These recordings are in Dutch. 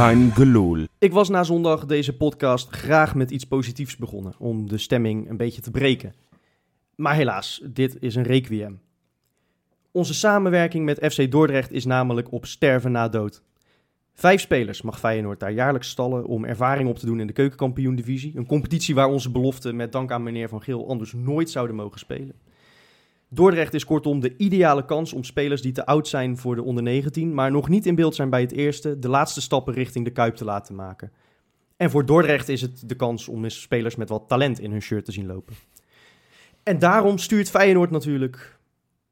Gelul. Ik was na zondag deze podcast graag met iets positiefs begonnen om de stemming een beetje te breken. Maar helaas, dit is een requiem. Onze samenwerking met FC Dordrecht is namelijk op sterven na dood. Vijf spelers mag Feyenoord daar jaarlijks stallen om ervaring op te doen in de keukenkampioen-divisie. Een competitie waar onze beloften met dank aan meneer Van Geel anders nooit zouden mogen spelen. Dordrecht is kortom de ideale kans om spelers die te oud zijn voor de onder 19, maar nog niet in beeld zijn bij het eerste, de laatste stappen richting de Kuip te laten maken. En voor Dordrecht is het de kans om eens spelers met wat talent in hun shirt te zien lopen. En daarom stuurt Feyenoord natuurlijk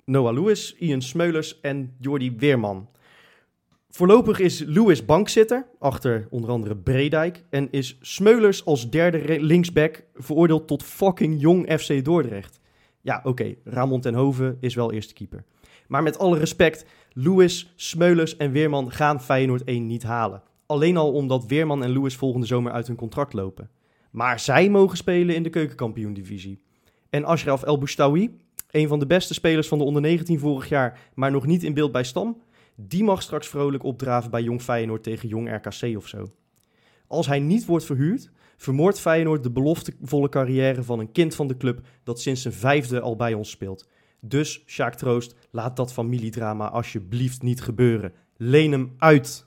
Noah Lewis, Ian Smeulers en Jordi Weerman. Voorlopig is Lewis bankzitter, achter onder andere Bredijk. En is Smeulers als derde linksback veroordeeld tot fucking jong FC Dordrecht. Ja, oké, Ramon ten Hoven is wel eerste keeper. Maar met alle respect, Lewis, Smeulers en Weerman gaan Feyenoord 1 niet halen. Alleen al omdat Weerman en Lewis volgende zomer uit hun contract lopen. Maar zij mogen spelen in de keukenkampioen-divisie. En Ashraf El Boustawi, een van de beste spelers van de onder 19 vorig jaar, maar nog niet in beeld bij Stam, die mag straks vrolijk opdraven bij Jong Feyenoord tegen Jong RKC of zo. Als hij niet wordt verhuurd, vermoordt Feyenoord de beloftevolle carrière van een kind van de club dat sinds zijn vijfde al bij ons speelt. Dus, Sjaak Troost, laat dat familiedrama alsjeblieft niet gebeuren. Leen hem uit.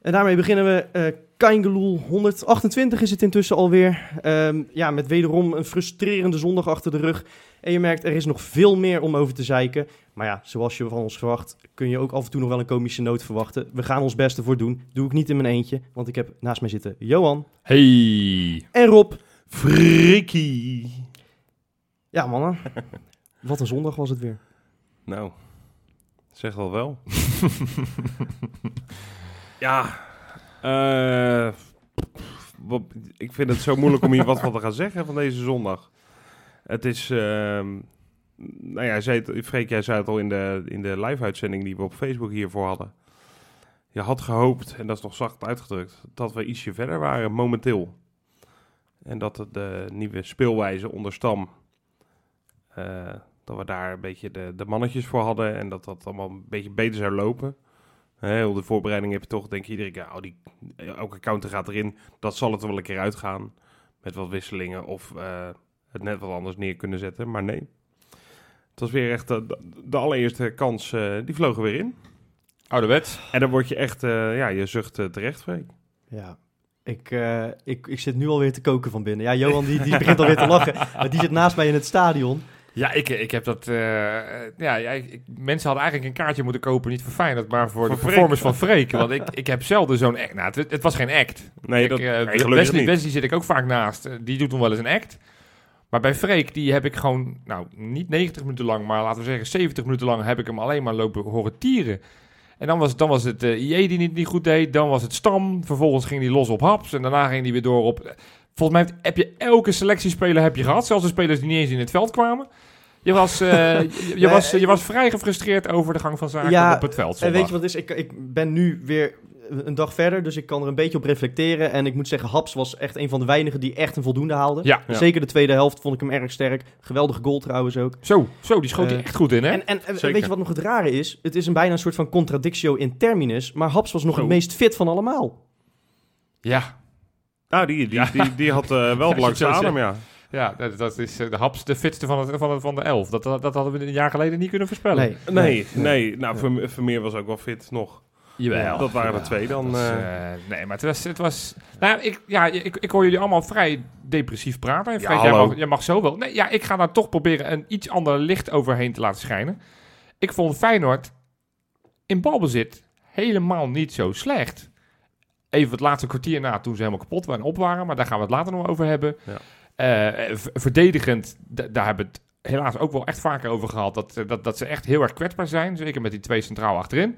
En daarmee beginnen we eh Kaingeloel 128 is het intussen alweer. Ehm, ja, met wederom een frustrerende zondag achter de rug. En je merkt, er is nog veel meer om over te zeiken. Maar ja, zoals je van ons verwacht, kun je ook af en toe nog wel een komische noot verwachten. We gaan ons best ervoor doen. Doe ik niet in mijn eentje, want ik heb naast mij zitten Johan Hey. en Rob. Frikkie. Ja, mannen. Wat een zondag was het weer. Nou, zeg wel wel. ja, wat- ik vind het zo moeilijk om hier wat van te gaan zeggen van deze zondag. Het is, ehm, nou ja, zei Freek, jij zei het al in de, in de live-uitzending die we op Facebook hiervoor hadden. Je had gehoopt, en dat is nog zacht uitgedrukt, dat we ietsje verder waren momenteel. En dat de nieuwe speelwijze onder Stam, eh, dat we daar een beetje de, de mannetjes voor hadden en dat dat allemaal een beetje beter zou lopen. Heel de voorbereiding heb je toch, denk je iedere keer, oh, die, elke counter gaat erin, dat zal het er wel een keer uitgaan. Met wat wisselingen of eh, het net wat anders neer kunnen zetten, maar nee. Het was weer echt de, allereerste kans, eh, die vlogen weer in. Ouderwets. En dan word je echt, eh, ja, je zucht terecht, Freek. Ja. Ik, eh, ik, ik zit nu alweer te koken van binnen. Ja, Johan die, die begint alweer te lachen. Maar die zit naast mij in het stadion. Ja, ik, ik heb dat... eh, ja, ik- mensen hadden eigenlijk een kaartje moeten kopen, niet voor Feyenoord, maar voor, Voor de Freek. performance van Freek. Want ik, ik heb zelden zo'n act. Nou, het, het was geen act. Nee, Ik, dat, eh, nee, Wesley. Wesley zit ik ook vaak naast. Eh, Die doet nog wel eens een act. Maar bij Freek, die heb ik gewoon, nou, niet 90 minuten lang, maar laten we zeggen 70 minuten lang heb ik hem alleen maar lopen horen tieren. En dan was, dan was het eh IE die niet, niet goed deed, dan was het Stam, vervolgens ging hij los op Haps en daarna ging hij weer door op... Volgens mij heb- heb je elke selectiespeler heb je gehad, zelfs de spelers die niet eens in het veld kwamen. Je was, eh, je, je was, je was vrij gefrustreerd over de gang van zaken Ja, op het veld En weet je wat is? Ik, ik ben nu weer een dag verder, dus ik kan er een beetje op reflecteren. En ik moet zeggen, Haps was echt een van de weinigen die echt een voldoende haalde. Ja, Ja. Zeker de tweede helft vond ik hem erg sterk. Geweldige goal trouwens ook. zo, zo, die schoot hij Eh, echt goed in, hè? En, en, weet je wat nog het rare is? Het is een bijna een soort van contradictio in terminus. Maar Haps was nog Zo. het meest fit van allemaal. Ja, Ah, die, die, Ja. die, die had eh, wel zo adem, ja. Ja, dat, dat is eh, de haps, de fitste van, het, van, het, van de elf. Dat, dat, dat hadden we een jaar geleden niet kunnen voorspellen. Nee, Nee, nee. Nou, Verme- Vermeer was ook wel fit nog. Jawel. Dat waren er Ja, twee dan, was, eh. eh, nee, maar het was... Het was nou, ik, ja, ik, ik hoor jullie allemaal vrij depressief praten. En Ja, jij, mag, jij mag zo wel. Nee, ja, ik ga daar toch proberen een iets ander licht overheen te laten schijnen. Ik vond Feyenoord in balbezit helemaal niet zo slecht. Even het laatste kwartier na, toen ze helemaal kapot waren en op waren. Maar daar gaan we het later nog over hebben. Ja. Eh, verdedigend, daar hebben we het helaas ook wel echt vaker over gehad. Dat, eh, dat, dat ze echt heel erg kwetsbaar zijn. Zeker met die twee centraal achterin.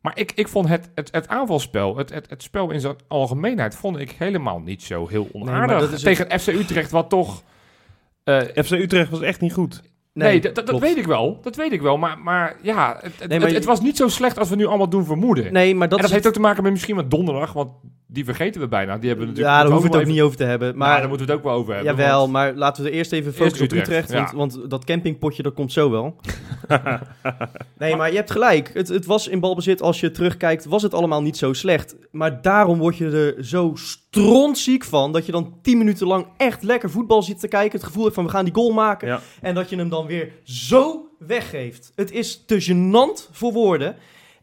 Maar ik, ik vond het, het, het aanvalspel, het, het, het spel in zijn algemeenheid, vond ik helemaal niet zo heel maar onaardig. Tegen FC Utrecht, wat toch... eh, FC Utrecht was echt niet goed. nee, dat, dat weet ik wel. Dat weet ik wel. Maar, maar ja, het, het, Nee, maar het, je- het was niet zo slecht als we nu allemaal doen vermoeden. Nee, maar dat, en dat heeft ook te maken met misschien met donderdag. Want die vergeten we bijna. Die hebben we natuurlijk Ja, daar hoeven we het ook niet over te hebben. even- Maar Maar daar moeten we het ook wel over hebben. Jawel, want- maar laten we er eerst even focussen op Utrecht, Utrecht. ja. want, want dat campingpotje, dat komt zo wel. nee, maar je hebt gelijk. Het, het was in balbezit, als je terugkijkt, was het allemaal niet zo slecht. Maar daarom word je er zo strontziek van... dat je dan tien minuten lang echt lekker voetbal zit te kijken. Het gevoel hebt van, we gaan die goal maken. Ja. En dat je hem dan weer zo weggeeft. Het is te gênant voor woorden.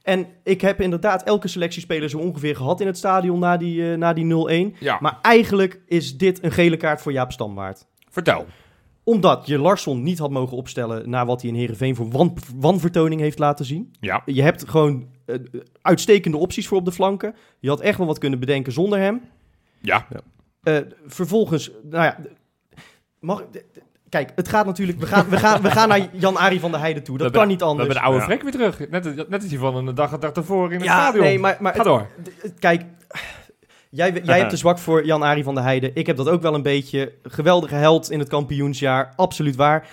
En ik heb inderdaad elke selectiespeler zo ongeveer gehad in het stadion na die, eh, na die 0-1. Ja, Maar eigenlijk is dit een gele kaart voor Jaap Stam waard. vertel. Omdat je Larsson niet had mogen opstellen na wat hij in Heerenveen voor wan, wanvertoning heeft laten zien. Ja, Je hebt gewoon eh, uitstekende opties voor op de flanken. Je had echt wel wat kunnen bedenken zonder hem. ja. Eh, vervolgens, nou ja, mag, kijk, het gaat natuurlijk, we gaan, we gaan, we gaan naar Jan-Ari van der Heijden toe. Dat We kan niet We anders. hebben de oude Ja. Frek weer terug. Net, net als die van een dag, een dag daarvoor in het ja, stadion. nee, maar, maar Ga door. Kijk, jij, jij hebt een zwak voor Jan-Arie van der Heijden. Ik heb dat ook wel een beetje. Geweldige held in het kampioensjaar, absoluut waar.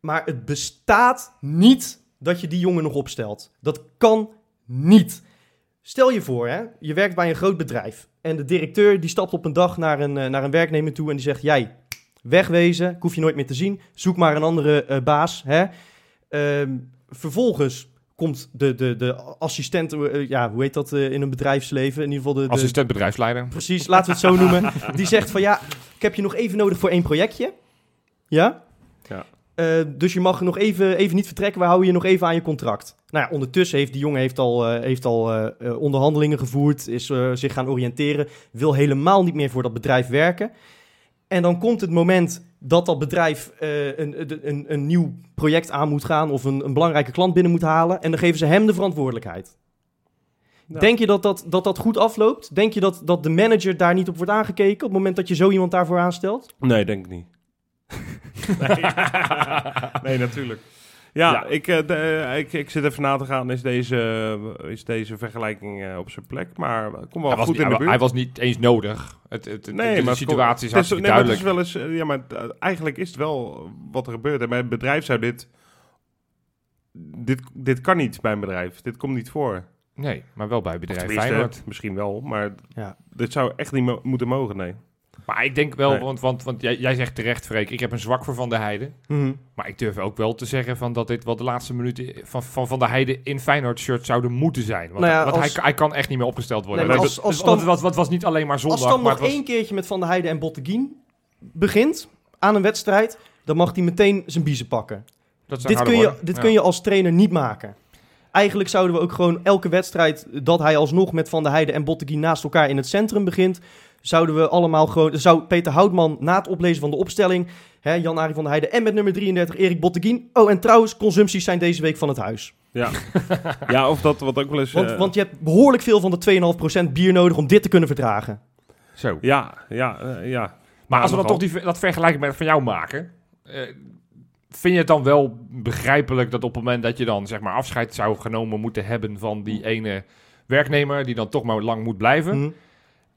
Maar het bestaat niet dat je die jongen nog opstelt. Dat kan niet. Stel je voor, hè, je werkt bij een groot bedrijf. En de directeur die stapt op een dag naar een, eh, naar een werknemer toe en die zegt... Jij, wegwezen, ik hoef je nooit meer te zien. Zoek maar een andere eh, baas. Hè. Ehm, vervolgens komt de, de, de assistent, eh, ja, hoe heet dat eh, in een bedrijfsleven? In ieder geval de, de Assistent bedrijfsleider. precies, laten we het zo noemen. Die zegt van ja, ik heb je nog even nodig voor één projectje. Ja? Ja. Dus je mag nog even, even niet vertrekken, we houden je nog even aan je contract. Nou ja, ondertussen heeft die jongen heeft al, heeft al onderhandelingen gevoerd, is zich gaan oriënteren, wil helemaal niet meer voor dat bedrijf werken. En dan komt het moment dat dat bedrijf eh, een, een, een, een nieuw project aan moet gaan of een, een belangrijke klant binnen moet halen. En dan geven ze hem de verantwoordelijkheid. Ja. Denk je dat dat, dat dat goed afloopt? Denk je dat, dat de manager daar niet op wordt aangekeken op het moment dat je zo iemand daarvoor aanstelt? Nee, denk ik niet. nee. nee, natuurlijk. Ja, Ja. Ik, eh, de- eh, ik, ik zit even na te gaan. Is deze, is deze vergelijking eh, op zijn plek? Maar eh, kom wel Hij goed in de buurt. hij was niet eens nodig. Het, het, het- nee, de, maar situatie is het nee, maar het duidelijk. is wel eens, eh, ja, maar eh, eigenlijk is het wel wat er gebeurt. En bij een bedrijf zou dit, dit... Dit kan niet bij een bedrijf. Dit komt niet voor. Nee, maar wel bij bedrijf Feyenoord. Misschien wel, maar Ja. dit zou echt niet mo- moeten mogen, nee. Maar ik denk wel, Nee. want, want, want jij, jij zegt terecht, Freek, ik heb een zwak voor Van der Heijden. Maar ik durf ook wel te zeggen van dat dit wel de laatste minuten van Van, van der Heijden in Feyenoord-shirt zouden moeten zijn. Want, Nou ja, want als- hij, hij kan echt niet meer opgesteld worden. Nee, als- dus- want het was, niet alleen maar zondag, Als Stam nog was- één keertje met Van der Heijden en Botteguin begint aan een wedstrijd, dan mag hij meteen zijn biezen pakken. dat Dit, kun je, dit Ja. kun je als trainer niet maken. Eigenlijk zouden we ook gewoon elke wedstrijd dat hij alsnog met Van der Heijden en Botteguin naast elkaar in het centrum begint, zouden we allemaal gewoon, zou Peter Houtman na het oplezen van de opstelling, hè, Jan-Arie van der Heijden en met nummer 33 Erik Botteguin. Oh, en trouwens, consumpties zijn deze week van het huis. Ja, ja of dat wat ook wel eens... Want, eh, want je hebt behoorlijk veel van de 2,5% bier nodig om dit te kunnen verdragen. Zo. Ja, ja, eh, ja. Maar Ja, als we dan toch die, dat vergelijking met van jou maken, eh, vind je het dan wel begrijpelijk dat op het moment dat je dan zeg maar afscheid zou genomen moeten hebben van die ene werknemer die dan toch maar lang moet blijven. Hm.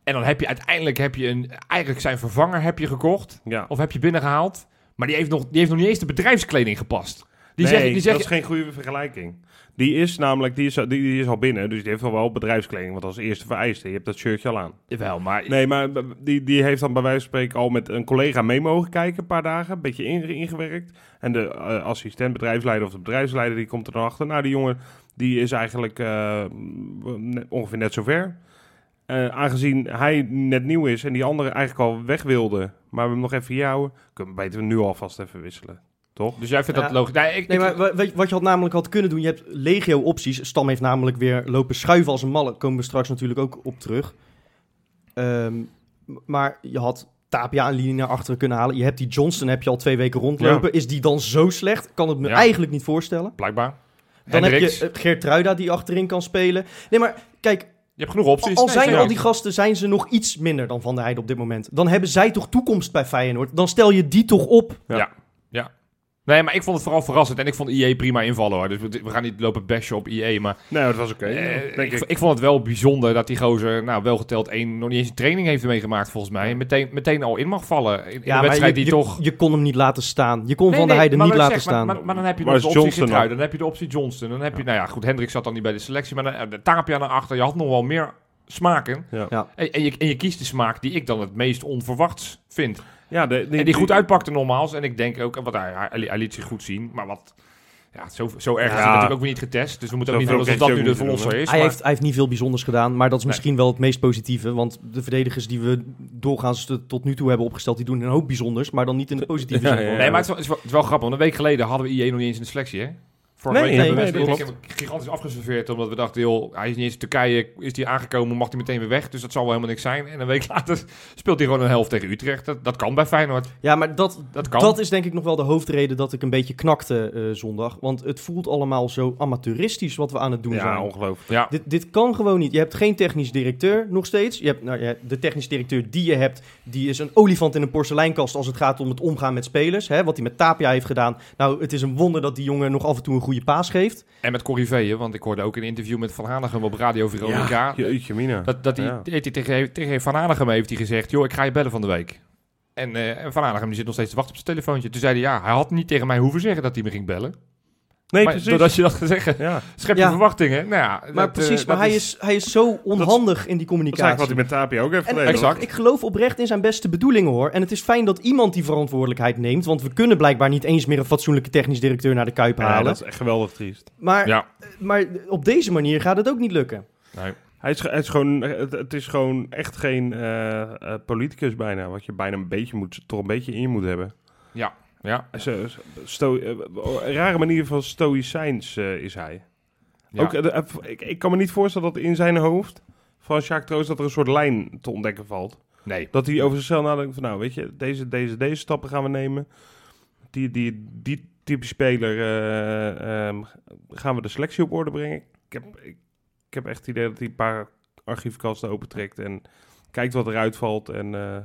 En dan heb je uiteindelijk heb je een, eigenlijk zijn vervanger heb je gekocht ja. of heb je binnengehaald, maar die heeft nog, die heeft nog niet eens de bedrijfskleding gepast. Die nee, zeg, die zeg, dat is geen goede vergelijking. Die is namelijk, die is, die, die is al binnen, dus die heeft al wel bedrijfskleding, wat als eerste vereiste. Je hebt dat shirtje al aan. wel, maar Nee, maar die, die heeft dan bij wijze van spreken al met een collega mee mogen kijken, een paar dagen, een beetje in- ingewerkt. En de eh, assistent bedrijfsleider of de bedrijfsleider, die komt er dan achter. Nou, die jongen, die is eigenlijk eh, ongeveer net zover. Eh aangezien hij net nieuw is en die andere eigenlijk al weg wilde, maar we hem nog even hier houden, kunnen we beter nu alvast even wisselen. Toch? dus jij vindt dat logisch? Nee, ik, Nee, ik- maar wa- weet je wat je had namelijk had kunnen doen? Je hebt legio opties. Stam heeft namelijk weer lopen schuiven als een malle. Komen we straks natuurlijk ook op terug. Ehm, maar je had Tapia een linie naar achteren kunnen halen. Je hebt die Johnston heb je al twee weken rondlopen. Is die dan zo slecht? Kan het me Ja. eigenlijk niet voorstellen. blijkbaar. Dan Hendricks, heb je uh, Geert die achterin kan spelen. Nee, maar kijk, je hebt genoeg opties. al zijn al die gasten zijn ze nog iets minder dan Van der Heijden op dit moment. Dan hebben zij toch toekomst bij Feyenoord. Dan stel je die toch op. Nee, maar ik vond het vooral verrassend en ik vond IE prima invallen hoor. Dus we, gaan niet lopen bashen op IE, maar Nee, dat was oké. eh, denk ik, ik. ik vond het wel bijzonder dat die gozer, nou wel geteld één, nog niet eens een training heeft meegemaakt volgens mij. En meteen, meteen al in mag vallen in, in een wedstrijd je, die je, toch... je kon hem niet laten staan. Je kon Nee, Van der Heijden maar niet laten zeg, staan. Maar, maar, maar dan heb je de optie Geertruiden, dan? dan heb je de optie Johnston. Dan heb je, nou ja, goed, Hendrik zat dan niet bij de selectie, maar dan, eh, de Tapia naar achter. Je had nog wel meer smaken. Ja. Ja. En, en, je, en je kiest de smaak die ik dan het meest onverwachts vind. Ja, de, en die goed uitpakte nogmaals. En ik denk ook, wat hij, hij, hij liet zich goed zien. Maar wat, ja, zo, zo erg is Ja. het natuurlijk ook weer niet getest. Dus we moeten ook niet Zoveel doen alsof heeft dat hij nu de verlosser is. Hij maar- heeft, hij heeft niet veel bijzonders gedaan, maar dat is Nee. misschien wel het meest positieve. Want de verdedigers die we doorgaans tot- tot nu toe hebben opgesteld, die doen een hoop bijzonders, maar dan niet in de positieve Ja, zin. ja, Nee, maar is wel, het is wel grappig. Want een week geleden hadden we IE nog niet eens in de selectie, hè? Vorige Nee, week nee, hebben we hem gigantisch afgeserveerd. Omdat we dachten, joh, hij is niet eens in Turkije. Is hij aangekomen, mag hij meteen weer weg. Dus dat zal wel helemaal niks zijn. En een week later speelt hij gewoon een helft tegen Utrecht. Dat, dat kan bij Feyenoord. Ja, maar dat, Dat kan. dat is denk ik nog wel de hoofdreden dat ik een beetje knakte eh, zondag. Want het voelt allemaal zo amateuristisch wat we aan het doen Ja, zijn. ongelooflijk. Ja, Dit, dit kan gewoon niet. Je hebt geen technisch directeur nog steeds. Je hebt, nou, ja, de technisch directeur die je hebt, die is een olifant in een porseleinkast als het gaat om het omgaan met spelers. Hè, wat hij met Tapia heeft gedaan. Nou, het is een wonder dat die jongen nog af en toe een goede paas geeft. en met Corriveeën. Want ik hoorde ook een interview met Van Hanegem op Radio Veronica. jeetje mina. Dat, dat hij, Ja. heeft hij tegen, tegen Van Hanegem heeft hij gezegd, joh, ik ga je bellen van de week. En, eh, en Van Hanegem die zit nog steeds te wachten op zijn telefoontje. Toen zei hij, ja, hij had niet tegen mij hoeven zeggen dat hij me ging bellen. Nee, maar precies. doordat je dat gaat zeggen, Ja, schep je Ja. verwachtingen. Nou ja, Maar dat, precies, eh, maar hij is, hij is zo onhandig in die dat is communicatie. eigenlijk wat hij met Tapia ook heeft En gedaan. Exact. ik geloof oprecht in zijn beste bedoelingen hoor. En het is fijn dat iemand die verantwoordelijkheid neemt. Want we kunnen blijkbaar niet eens meer een fatsoenlijke technisch directeur naar de Kuip Ja, halen. dat is echt geweldig triest. maar, Ja, maar op deze manier gaat het ook niet lukken. nee. Hij is, het, is gewoon, het, het is gewoon echt geen eh, eh, politicus bijna. Wat je bijna een beetje moet, toch een beetje in je moet hebben. Ja, Zo- zo- sto, eh, een rare manier van stoïcijns eh, is hij. ja. Ook, eh, eh, ik, ik kan me niet voorstellen dat in zijn hoofd van Jacques Troost dat er een soort lijn te ontdekken valt. nee. Dat hij over zichzelf nadenkt van nou, weet je, deze, deze, deze stappen gaan we nemen. Die, die, die type speler eh, ehm, gaan we de selectie op orde brengen. Ik heb, ik, ik heb echt het idee dat hij een paar archiefkasten opentrekt en kijkt wat eruit valt. En eh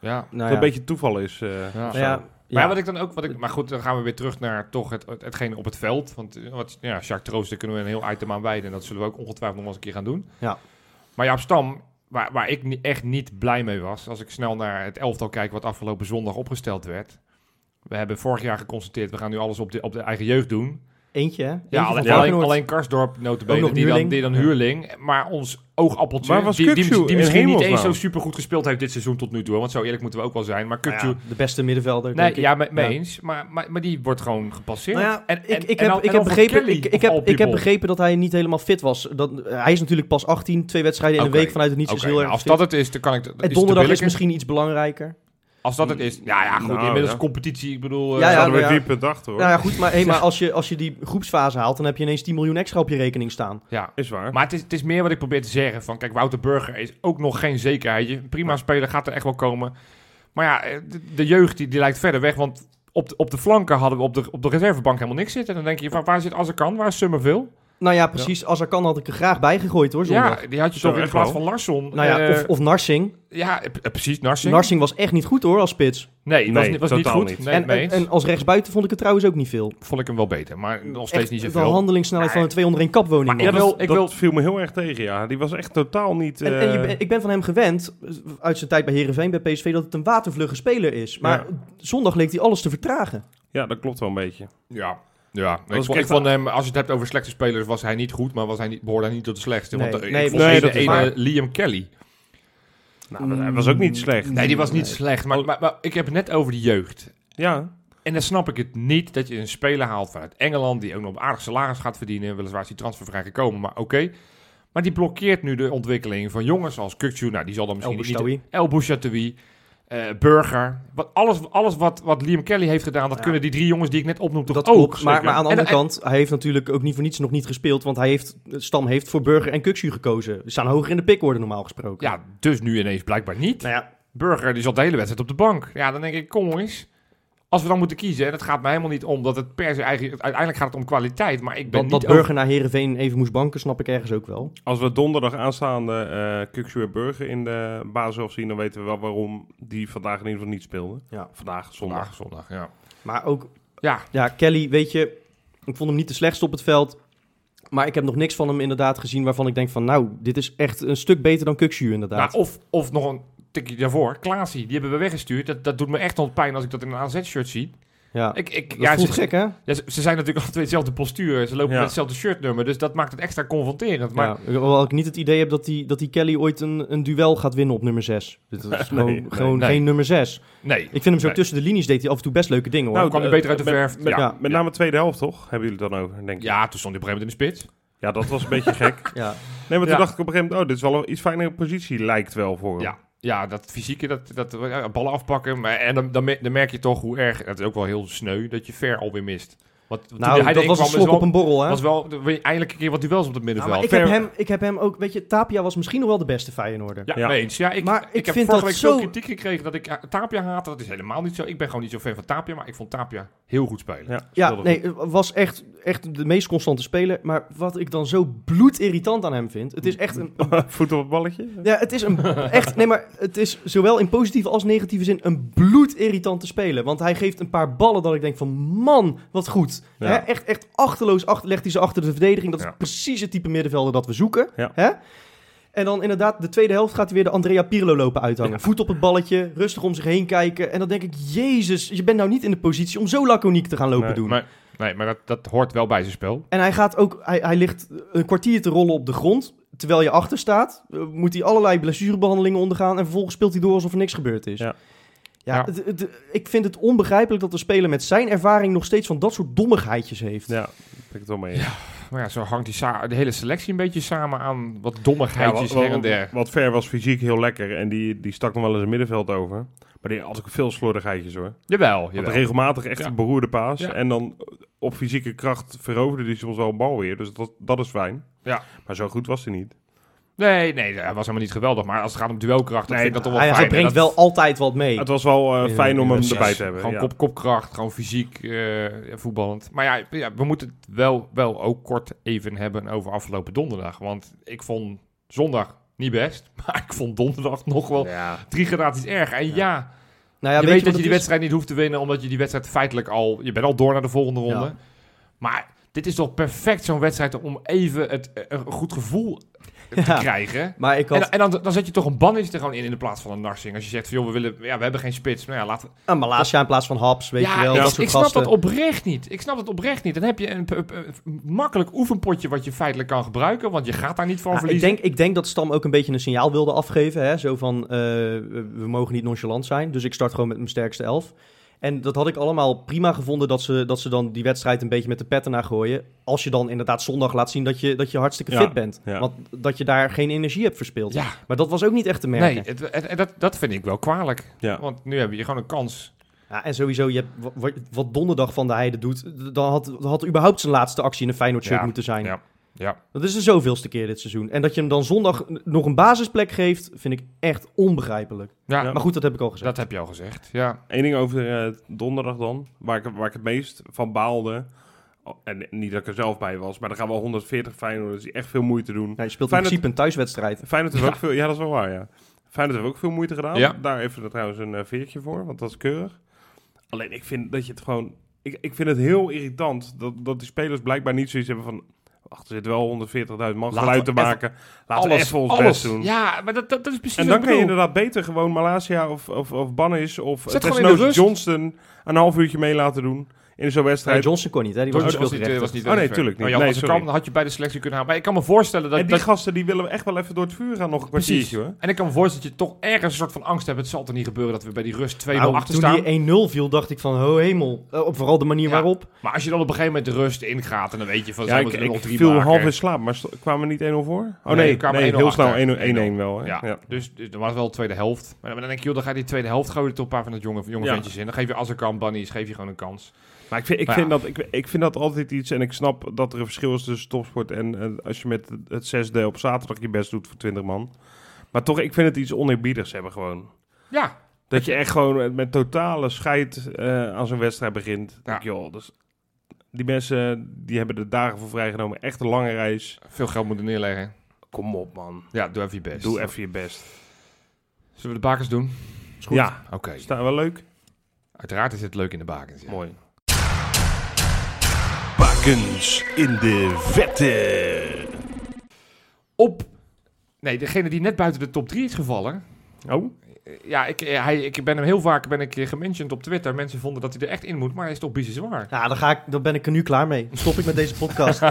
Ja. dat Nou ja, een beetje toeval is. eh, Ja. nou ja, Maar ja, wat ik dan ook, wat ik, maar goed, dan gaan we weer terug naar toch het, het, hetgene op het veld. Want eh, wat, ja, Jacques Troost, daar kunnen we een heel item aan wijden. En dat zullen we ook ongetwijfeld nog eens een keer gaan doen. Ja. Maar Jaap Stam, waar, waar ik ni- echt niet blij mee was, als ik snel naar het elftal kijk wat afgelopen zondag opgesteld werd. We hebben vorig jaar geconstateerd, we gaan nu alles op de, op de eigen jeugd doen. Eentje, hè? Ja, Eentje alleen, alleen, alleen Karsdorp, notabene, die dan, huurling. die dan huurling. Maar ons oogappeltje, was die, misschien niet eens zo super goed gespeeld heeft dit seizoen tot nu toe. Want zo eerlijk moeten we ook wel zijn. Maar Nou ja, de beste middenvelder, Nee, denk ik. ja, mee, Ja. eens. Maar, maar, maar die wordt gewoon gepasseerd. Nou ja, En- ik, en- ik, en heb, ik, heb begrepen, ik, ik, heb, ik begrepen dat hij niet helemaal fit was. Dat, hij is natuurlijk pas 18, twee wedstrijden in een week vanuit het niets Oké, is heel nou, erg als fit. dat het is, dan kan ik... is te donderdag is misschien iets belangrijker. Als dat het is... Ja, ja, goed. Nou, inmiddels ja. competitie, ik bedoel... eh, Ja, ja, Zouden we ja. vier punten achter hoor. Nou ja, goed, maar, hey, maar als, je, als je die groepsfase haalt, dan heb je ineens 10 miljoen extra op je rekening staan. ja. Is waar. Maar het is, het is meer wat ik probeer te zeggen. Van, kijk, Wouter Burger is ook nog geen zekerheidje. Een Prima speler, gaat er echt wel komen. Maar ja, eh, de, de jeugd die, die lijkt verder weg. Want op de, op de flanken hadden we op de, op de reservebank helemaal niks zitten. En dan denk je, van, waar zit Azarkan? Waar is Summerville? Nou ja, precies. Als er kan, had ik er graag bij gegooid hoor, zondag. Ja, die had je Zo, toch in plaats van Larsson. nou ja, eh, of, of Narsing. ja, eh, eh, precies, Narsing. Narsing was echt niet goed hoor, als spits. Nee, was, Nee, was niet totaal goed. niet. Nee, en, als rechtsbuiten vond ik het trouwens ook niet veel. vond ik hem wel beter. Maar nog steeds Echt niet De zoveel. handelingssnelheid van een 2 onder 1 kapwoning. Maar ik Ja, wil- dat, ik dat wil- viel me heel erg tegen, ja. Die was echt totaal niet... En, en je eh, ben- ik ben van hem gewend, uit zijn tijd bij Herenveen, bij PSV, dat het een watervlugge speler is. Maar Ja. zondag leek hij alles te vertragen. Ja, dat klopt wel een beetje. Ja, ja. Ik, Was vond, ik ik vond hem, als je het hebt over slechte spelers, was hij niet goed, maar was hij niet, behoorde hij niet tot de slechtste. Nee, want eh, nee, ik vond nee, is ene waar. Liam Kelly. Nou, dat- hij was ook niet slecht. Nee, die was niet Nee. slecht. Maar, maar, maar ik heb het net over de jeugd. Ja, En dan snap ik het niet dat je een speler haalt vanuit Engeland, die ook nog een aardig salaris gaat verdienen. Weliswaar is die transfervrij gekomen, maar oké. Maar die blokkeert nu de ontwikkeling van jongens als Kukçu. Nou, die zal dan El misschien niet... Boustaoui. El Bouchatoui, eh Burger. Wat, alles alles wat, wat Liam Kelly heeft gedaan, dat Ja. kunnen die drie jongens die ik net opnoem toch Dat ook. klopt. Maar, maar aan de andere en- kant, hij heeft natuurlijk ook niet voor niets nog niet gespeeld. Want hij heeft, Stam heeft voor Burger en Kuksu gekozen. Ze staan hoger in de pickorde normaal gesproken. Ja, dus nu ineens blijkbaar niet. Nou ja, Burger die zat de hele wedstrijd op de bank. Ja, dan denk ik, kom eens. Als we dan moeten kiezen, en het gaat mij helemaal niet om dat het per se eigenlijk... Uiteindelijk gaat het om kwaliteit, maar ik ben dat, niet... dat Burger naar Herenveen even moest banken, snap ik ergens ook wel. als we donderdag aanstaande eh en Burger in de basis zien, dan weten we wel waarom die vandaag in ieder geval niet speelden. Ja. Vandaag, zondag. Vandaag, zondag, ja. Maar ook, Ja, ja, Kelly, weet je, ik vond hem niet de slechtste op het veld. Maar ik heb nog niks van hem inderdaad gezien waarvan ik denk van, nou, dit is echt een stuk beter dan Kuksu inderdaad. nou, of, of nog een tikje daarvoor. Klaasie, die hebben we weggestuurd. Dat, dat doet me echt nog pijn als ik dat in een AZ-shirt zie. Ja, Ik, ik, dat ja, voelt ze, gek, hè? ja, ze, ze zijn natuurlijk twee hetzelfde postuur. Ze lopen Ja. met hetzelfde shirtnummer. Dus dat maakt het extra confronterend. Maar ja, hoewel ik niet het idee heb dat die, dat die Kelly ooit een, een duel gaat winnen op nummer 6. Dit is Nee, gewoon, nee, gewoon nee. geen nummer 6. nee. Ik vind hem zo Nee. tussen de linies deed hij af en toe best leuke dingen hoor. Nou, kwam hij beter uit de met- verf. Met, Ja. met name de tweede helft, toch? Hebben jullie het dan over, denk ik. Ja, toen stond hij op een gegeven moment in de spits. Ja, dat was een beetje gek. ja. Nee, maar Ja. toen dacht ik op een gegeven moment, oh, dit is wel een iets fijnere positie, lijkt wel voor hem. Ja, ja dat fysieke, dat, dat ballen afpakken. Maar, en dan, dan merk je toch hoe erg, het is ook wel heel sneu, dat je ver alweer mist. Want toen Nou, hij dat was een kwam, slok op wel, een borrel hè. was wel er eindelijk een keer wat duels op het middenveld. maar ik, heb hem, ik heb hem ook, weet je, Tapia was misschien nog wel de beste Feyenoorder. Ja, Ja. eens. Ja, ik, Maar ik, ik heb vind vorige dat week veel zo- kritiek gekregen dat ik eh, Tapia haat. Dat is helemaal niet zo. Ik ben gewoon niet zo fan van Tapia, maar ik vond Tapia heel goed spelen. Ja, nee, het was echt, echt de meest constante speler. Maar wat ik dan zo bloedirritant aan hem vind, het is echt een. Voet op het balletje. Ja, het is een echt. Nee, maar het is zowel in positieve als negatieve zin een bloedirritante speler. Want hij geeft een paar ballen dat ik denk van man, wat goed. Ja. Hè? Echt, echt achterloos achter, legt hij ze achter de verdediging. Dat is precies het type middenvelder dat we zoeken. Hè? En dan inderdaad, de tweede helft gaat hij weer de Andrea Pirlo lopen uithangen. Ja. Voet op het balletje, rustig om zich heen kijken. En dan denk ik, jezus, je bent nou niet in de positie om zo laconiek te gaan lopen Nee, doen. Maar, nee, maar dat, dat hoort wel bij zijn spel. En hij gaat ook, hij, hij ligt een kwartier te rollen op de grond. Terwijl je achter staat, eh, moet hij allerlei blessurebehandelingen ondergaan. En vervolgens speelt hij door alsof er niks gebeurd is. Ja. Ja, Ja. het- het- ik vind het onbegrijpelijk dat de speler met zijn ervaring nog steeds van dat soort dommigheidjes heeft. Ja, daar ben ik het wel mee. eens. Maar ja, zo hangt die sa- de hele selectie een beetje samen aan wat dommigheidjes wat, her en der. wat, ver was fysiek heel lekker en die, die stak nog wel eens een middenveld over. Maar die had ook veel slordigheidjes hoor. Jawel, Want jawel. regelmatig echt Ja. een beroerde paas. Ja. En dan op fysieke kracht veroverde hij soms wel een bal weer. Dus dat, dat is fijn. Ja. Maar zo goed was hij niet. Nee, nee, hij was helemaal niet geweldig. Maar als het gaat om duelkracht, Nee, vind ik dat toch wel Hij, fijn. hij En brengt dat- wel altijd wat mee. Het was wel eh, fijn om hem erbij te hebben. Gewoon ja. kop, kopkracht, gewoon fysiek eh, voetballend. Maar ja, ja, we moeten het wel, wel ook kort even hebben over afgelopen donderdag. Want ik vond zondag niet best, maar ik vond donderdag nog wel Ja. drie gradaties erg. En ja, nou ja, je weet weet dat wat je die wedstrijd niet hoeft te winnen, omdat je die wedstrijd feitelijk al... Je bent al door naar de volgende ronde. Maar dit is toch perfect zo'n wedstrijd om even het, eh, een goed gevoel te Ja. krijgen. Maar ik En, had... en dan, dan zet je toch een Bannis er gewoon in in de plaats van een Narsing. Als je zegt van, joh, we, willen, ja, we hebben geen spits. Nou ja, laten we... Ah, Malasia in plaats van Haps, weet ja, je wel. ik, dat soort ik snap gasten. dat oprecht niet. Ik snap dat oprecht niet. Dan heb je een, een makkelijk oefenpotje wat je feitelijk kan gebruiken. Want je gaat daar niet van Ja, ik, verliezen. denk, ik denk dat Stam ook een beetje een signaal wilde afgeven. Hè? Zo van, eh, we mogen niet nonchalant zijn. Dus ik start gewoon met mijn sterkste elf. En dat had ik allemaal prima gevonden dat ze, dat ze dan die wedstrijd een beetje met de petten naar gooien. Als je dan inderdaad zondag laat zien dat je, dat je hartstikke Ja, fit bent. ja. Want dat je daar geen energie hebt verspeeld. Ja, Maar dat was ook niet echt te merken. nee, het, dat, dat vind ik wel kwalijk. Ja. Want nu hebben je gewoon een kans. Ja, en sowieso, je hebt, wat, wat donderdag van de Heide doet, dan had, had überhaupt zijn laatste actie in een Feyenoord shirt moeten zijn. Ja. Dat is de zoveelste keer dit seizoen. En dat je hem dan zondag nog een basisplek geeft, vind ik echt onbegrijpelijk. ja. Maar goed, dat heb ik al gezegd. dat heb je al gezegd. Ja, Eén ding over eh, donderdag dan, waar ik, waar ik het meest van baalde. Oh, En niet dat ik er zelf bij was, maar er gaan wel 140 Feyenoorders die echt veel moeite doen. Ja, je speelt Feyenoord- in principe een thuiswedstrijd. Feyenoord heeft Ja. ook veel, ja dat is wel waar ja. Feyenoord heeft ook veel moeite gedaan. Ja. Daar even er trouwens een eh, veertje voor, want dat is keurig. Alleen ik vind dat je het gewoon, ik, ik vind het heel irritant dat, dat die spelers blijkbaar niet zoiets hebben van, wacht er zit wel 140.000 man geluid we te maken. Laten we even ons best doen. Ja, maar dat, dat, dat is precies En dan kan je inderdaad beter gewoon Malasia of, of, of Bannis of Zet rust. Johnston een half uurtje mee laten doen in zo'n Nee, wedstrijd. Johnson kon niet, hè? Die was, niet, eh, was niet Oh, nee, tuurlijk niet. Oh, ja, Nee, als het sorry. kan, dan had je bij de selectie kunnen halen. Maar ik kan me voorstellen dat... en die dat gasten die willen echt wel even door het vuur gaan nog een precies. kwartiertje hoor. En ik kan me voorstellen dat je toch ergens een soort van angst hebt. Het zal toch niet gebeuren dat we bij die rust 2-0 Nou, achter toen staan. die 1-0 viel, dacht ik van, ho hemel. Eh, op vooral de manier Ja. waarop. Maar als je dan op een gegeven moment de rust ingaat... en dan weet je van... Ja, ik, moeten er ik nog drie viel maken. half in slaap, maar kwamen we niet 1-0 voor? Oh Nee, nee, kwamen nee 1-0 heel snel achter. 1-1 wel. Hè? Ja. Dus, dus dat was wel de tweede helft. Maar dan denk je, joh, dan ga je die tweede helft gooien er toch een paar van dat jonge, ventjes in. Dan geef je als er kan, Bunnies, geef je gewoon een kans. Maar ik vind, ik, Maar vind ja. dat, ik, ik vind dat altijd iets, en ik snap dat er een verschil is tussen topsport en als je met het zesde op zaterdag je best doet voor 20 man. Maar toch, ik vind het iets oneerbiedigs hebben gewoon. Ja, Dat je echt gewoon met- totale scheid eh, aan zo'n wedstrijd begint. Denk je, joh, dus die mensen die hebben de dagen voor vrijgenomen. Echt een lange reis. veel geld moeten neerleggen. Kom op, man. Ja, doe even je best. Doe even je best. Zullen we de bakens doen? Is goed. Ja, Oké. is dat wel leuk? Uiteraard is het leuk in de bakens. ja. Mooi. In de vette. Op... Nee, degene die net buiten de top 3 is gevallen... Oh, ja, ik, eh, hij, ik ben hem heel vaak ben ik eh, gementiond op Twitter. Mensen vonden dat hij er echt in moet, maar hij is toch bizar zwaar. Ja, dan, ga ik, dan ben ik er nu klaar mee. Dan stop ik met deze podcast.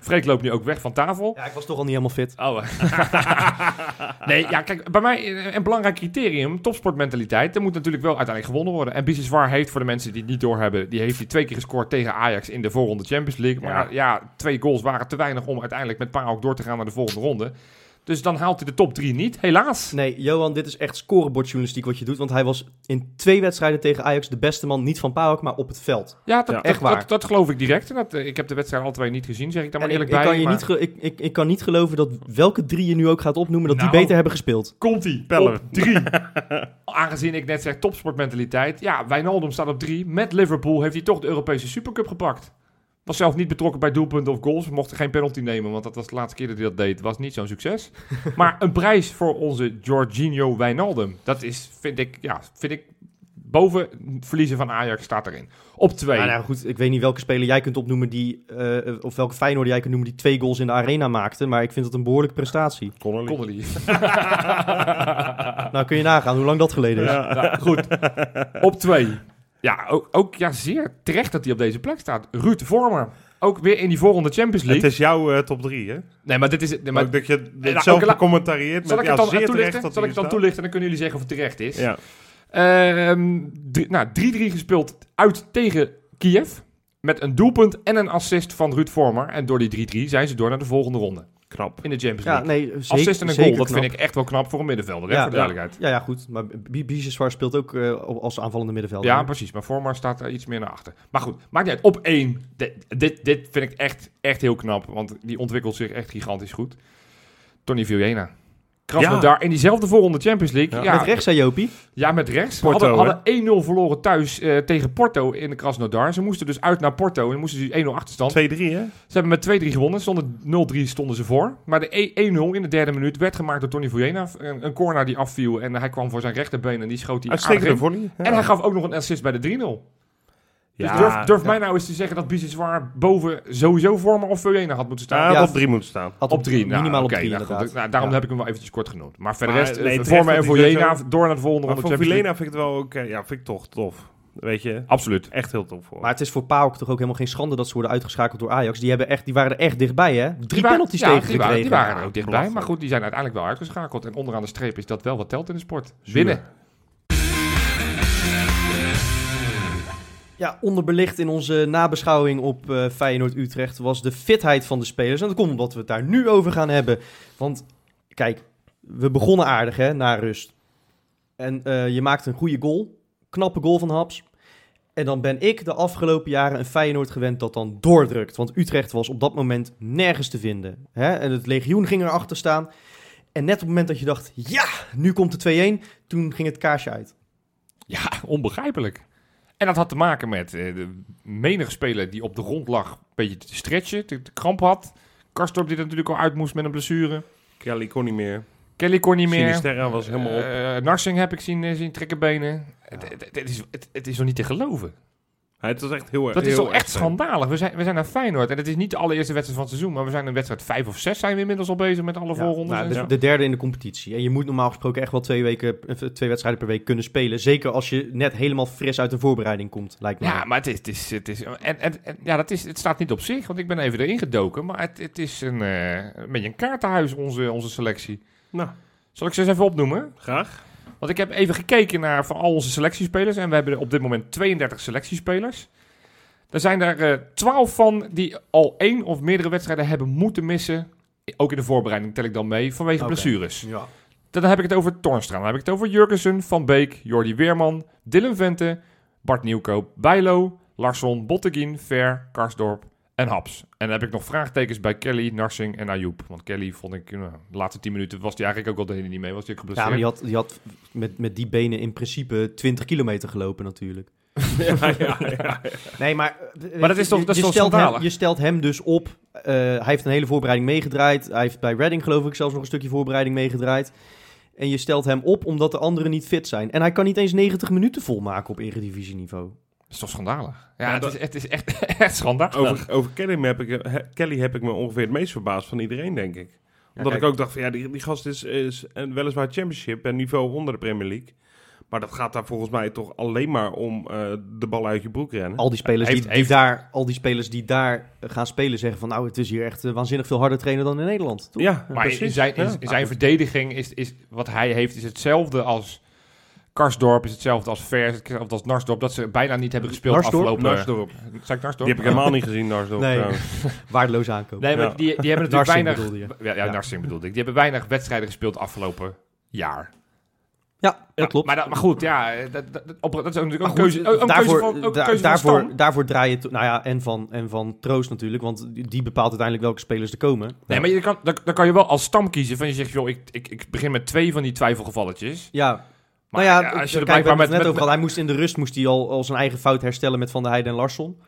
Freek loopt nu ook weg van tafel. ja, ik was toch al niet helemaal fit. Oh. nee, ja, kijk, bij mij eh, een belangrijk criterium, topsportmentaliteit, er moet natuurlijk wel uiteindelijk gewonnen worden. En Biseswar heeft, voor de mensen die het niet doorhebben, die heeft hij twee keer gescoord tegen Ajax in de voorronde Champions League. Maar ja, twee goals waren te weinig om uiteindelijk met PAOK door te gaan naar de volgende ronde. Dus dan haalt hij de top drie niet, helaas. Nee, Johan, dit is echt scorebordjournalistiek wat je doet. Want hij was in twee wedstrijden tegen Ajax de beste man. Niet van PAOK, maar op het veld. Ja, dat, Ja. Echt waar. dat, dat geloof ik direct. En dat, eh, ik heb de wedstrijd alle twee niet gezien, zeg ik daar maar ik, eerlijk ik, bij. kan je maar- niet ik, ik, ik kan niet geloven dat welke drie je nu ook gaat opnoemen, dat Nou. die beter hebben gespeeld. Komt-ie. Pellen. Op drie. Aangezien ik net zeg topsportmentaliteit. Ja, Wijnaldum staat op drie. Met Liverpool heeft hij toch de Europese Supercup gepakt. Was zelf niet betrokken bij doelpunten of goals. We mochten geen penalty nemen, want dat was de laatste keer dat hij dat deed. Was niet zo'n succes. maar een prijs voor onze Jorginho Wijnaldum. Dat is, vind ik, ja, vind ik... Boven verliezen van Ajax staat erin. Op twee. Nou, nou goed, ik weet niet welke speler jij kunt opnoemen die, eh, of welke Feyenoord jij kunt noemen die twee goals in de arena maakte. Maar ik vind dat een behoorlijke prestatie. Connolly. Connolly. Nou, kun je nagaan hoe lang dat geleden is. Nou, goed. Op twee. Ja, ook, ook ja, zeer terecht dat hij op deze plek staat. Ruud Vormer. Ook weer in die voorronde Champions Het League. is jouw eh, top 3, hè? Nee, maar dit is... Nee, maar, ook dat je nou, het zelf oké, la- becommentarieert zal met ik het ja, dan zeer toelichten? Zal ik het dan toelichten en dan kunnen jullie zeggen of het terecht is. Ja. Ehm, drie- nou, 3-3 gespeeld uit tegen Kiev. Met een doelpunt en een assist van Ruud Vormer. En door die 3-3 zijn ze door naar de volgende ronde. Knap. In de Champions Ja, League. nee, zeker, assist en een goal. Dat knap. vind ik echt wel knap voor een middenvelder. Hè, Ja, voor de ja. duidelijkheid. Ja, ja, goed. Maar B- Biseswar speelt ook eh, als aanvallende middenvelder. Ja, precies. Maar Vormer staat daar iets meer naar achter. Maar goed, maakt niet uit. Op één. Dit, dit, dit vind ik echt, echt heel knap. Want die ontwikkelt zich echt gigantisch goed. Tony Villena. Krasnodar in diezelfde voorronde Champions League. Ja. Ja, Met rechts, zei Jopie. Ja, met rechts. Porto, Ze hadden, hadden 1-0 verloren thuis eh, tegen Porto in de Krasnodar. Ze moesten dus uit naar Porto en dan moesten ze 1-0 achterstand. 2-3, hè? Ze hebben met 2-3 gewonnen. Stonden 0-3 stonden ze voor. Maar de e- 1-0 in de derde minuut werd gemaakt door Tony Villena. Een, een corner die afviel en hij kwam voor zijn rechterbeen en die schoot hij aardig Uitstekende in. volley. Ja. En hij gaf ook nog een assist bij de 3-0. Dus Ja, durf, durf ja. mij nou eens te zeggen dat Biseswar boven sowieso Vormer of Villena had moeten staan. Ja, Ja. op 3 moet staan. Had op 3. Minimaal op oké, 3 nou, inderdaad. nou, daarom Ja. heb ik hem wel eventjes kort genoemd. Maar verder Maar, rest, nee, terecht Vormer en sowieso- door naar de volgende ronde voor vind ik het wel ook, ja, vind ik toch tof. Weet je, Absoluut. echt heel tof voor. Maar het is voor PAOK toch ook helemaal geen schande dat ze worden uitgeschakeld door Ajax. Die, hebben echt, die waren er echt dichtbij, hè? Drie Die waren- penalties ja, tegen die waren, gekregen. die waren er Ja, ook dichtbij. Maar goed, die zijn uiteindelijk wel uitgeschakeld. En onderaan de streep is dat wel wat telt in de sport. Zuur. Winnen. Ja, onderbelicht in onze nabeschouwing op eh Feyenoord-Utrecht was de fitheid van de spelers. En dat komt omdat we het daar nu over gaan hebben. Want kijk, we begonnen aardig hè, na rust. En eh, je maakt een goede goal. Knappe goal van Haps. En dan ben ik de afgelopen jaren een Feyenoord gewend dat dan doordrukt. Want Utrecht was op dat moment nergens te vinden. Hè? En het legioen ging erachter staan. En net op het moment dat je dacht, ja, nu komt de 2-1, toen ging het kaarsje uit. Ja, onbegrijpelijk. En dat had te maken met eh, de menige speler die op de grond lag, een beetje te stretchen, te, te kramp had. Karstorp die er natuurlijk al uit moest met een blessure. Kelly kon niet meer. Kelly kon niet meer. Sinisterra was helemaal op. Eh, Narsing heb ik zien, eh, zien trekken benen. Het, het, het is, het, het is nog niet te geloven. Het was echt heel erg. Dat is heel toch echt schandalig. We zijn, we zijn naar Feyenoord. En het is niet de allereerste wedstrijd van het seizoen. Maar we zijn in wedstrijd vijf of zes zijn we inmiddels al bezig met alle Ja, voorrondes. nou, de, de derde in de competitie. En je moet normaal gesproken echt wel twee, weken, eh, twee wedstrijden per week kunnen spelen. Zeker als je net helemaal fris uit de voorbereiding komt, lijkt me. Ja, maar het is, het is, het is en, en, en- ja, dat is, het staat niet op zich, want ik ben even erin gedoken. Maar het, het is een, eh, een beetje een kaartenhuis, onze, onze selectie. Nou, Zal ik ze eens even opnoemen? graag. Want ik heb even gekeken naar van al onze selectiespelers. En we hebben op dit moment 32 selectiespelers. Er zijn er eh 12 van die al één of meerdere wedstrijden hebben moeten missen. Ook in de voorbereiding tel ik dan mee, vanwege blessures. Ja. Dan heb ik het over Tornstra. Dan heb ik het over Jurgensen, Van Beek, Jordi Weerman, Dylan Vente, Bart Nieuwkoop, Bijlo, Larsson, Botteguin, Ver, Karsdorp en Haps. En dan heb ik nog vraagtekens bij Kelly, Narsing en Ayoub. Want Kelly vond ik, nou, de laatste 10 minuten was hij eigenlijk ook al de hele niet mee. Was hij ook Ja, geblesseerd. maar die had, die had met, met die benen in principe 20 kilometer gelopen natuurlijk. ja, ja, ja. Nee, maar... Maar dat is toch- dat is toch stelt hem? Je stelt hem dus op. eh, hij heeft een hele voorbereiding meegedraaid. Hij heeft bij Reading geloof ik zelfs nog een stukje voorbereiding meegedraaid. En je stelt hem op omdat de anderen niet fit zijn. En hij kan niet eens 90 minuten volmaken op eredivisieniveau. Dat is toch schandalig? Ja, Ja, het, dat- is, het is echt, echt schandalig. Over, over Kelly, heb ik, he- Kelly heb ik me ongeveer het meest verbaasd van iedereen, denk ik. Omdat ik ook dacht van ja, die, die gast is, is een weliswaar championship en niveau onder de Premier League. Maar dat gaat daar volgens mij toch alleen maar om eh, de bal uit je broek rennen. Al die spelers, Heeft- die, die heeft- daar, al die spelers die daar eh, gaan spelen zeggen van nou, het is hier echt eh, waanzinnig veel harder trainen dan in Nederland. Toch? Ja, Maar in zijn, in, Ja. in zijn verdediging is, is wat hij heeft is hetzelfde als Karsdorp, is hetzelfde als Vers, hetzelfde als Narsdorp, dat ze bijna niet hebben gespeeld Narsdorp? afgelopen... Narsdorp. Ik Narsdorp? Die heb ik helemaal niet gezien, Narsdorp. Nee. Waardeloos aankomen. Nee, maar Ja. die, die hebben natuurlijk weinig... bedoelde je. Ja, ja, Ja. Narsing bedoelde ik. Die hebben weinig wedstrijden gespeeld afgelopen jaar. Ja, dat klopt. Maar, dat, maar goed, ja, dat, dat, op, dat is natuurlijk ook een keuze, ook een daarvoor, keuze van, ook een da- keuze daarvoor, draai je, to- nou ja, en van, en van Troost natuurlijk, want die, bepaalt uiteindelijk welke spelers er komen. Nee, maar je kan, dan, dan kan je wel als stam kiezen van je zegt, joh, ik, ik, ik begin met twee van die twijfelgevalletjes. Ja, Maar nou ja, ja, als je kijk, het met- net met- over gehad. Hij moest in de rust moest hij al, al zijn eigen fout herstellen met Van der Heijden en Larsson.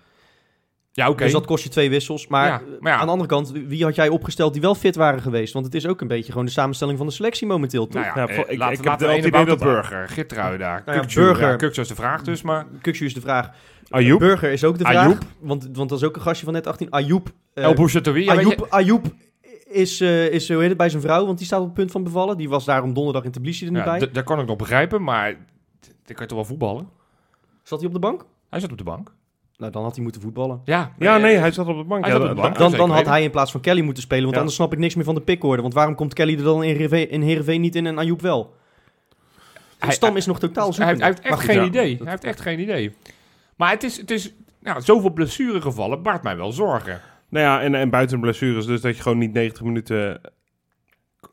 Ja, oké. Dus dat kost je twee wissels. Maar, Ja, maar ja. aan de andere kant, wie had jij opgesteld die wel fit waren geweest? Want het is ook een beetje gewoon de samenstelling van de selectie momenteel, toch? Nou ja, eh, voor- ik- laat, ik heb idee de dat- Burger, Gittrui daar, Nou Burger- ja, Kukçu is de vraag dus, maar... Kukshu is de vraag. Ayoub? Burger is ook de vraag. Ayoub? Want, want dat is ook een gastje van net 18. Ayoub. eh, El Bouchatoui, Ayoub, Ayoub is, eh, is, hoe heet het, bij zijn vrouw, want die staat op het punt van bevallen. Die was daarom donderdag in Tbilisi er niet ja, bij. dat kan ik nog begrijpen, maar dan kan je toch wel voetballen? Zat hij op de bank? Hij zat op de bank. Nou, dan had hij moeten voetballen. Ja, Ja, nee, eh, hij zat op de bank. Hij Ja, zat op de bank. da- Dan, dan had hij in plaats van Kelly moeten spelen, want Ja. anders snap ik niks meer van de pickorde. Want waarom komt Kelly er dan in Heerenveen, in Heerenveen niet in en Ayoub wel? Hij- Stam is nog totaal hij, zoekende. hij heeft echt geen idee. Hij heeft echt geen idee. Maar het is, het is nou, zoveel blessuregevallen baart mij wel zorgen. Nou ja, en, en buiten blessures, dus dat je gewoon niet 90 minuten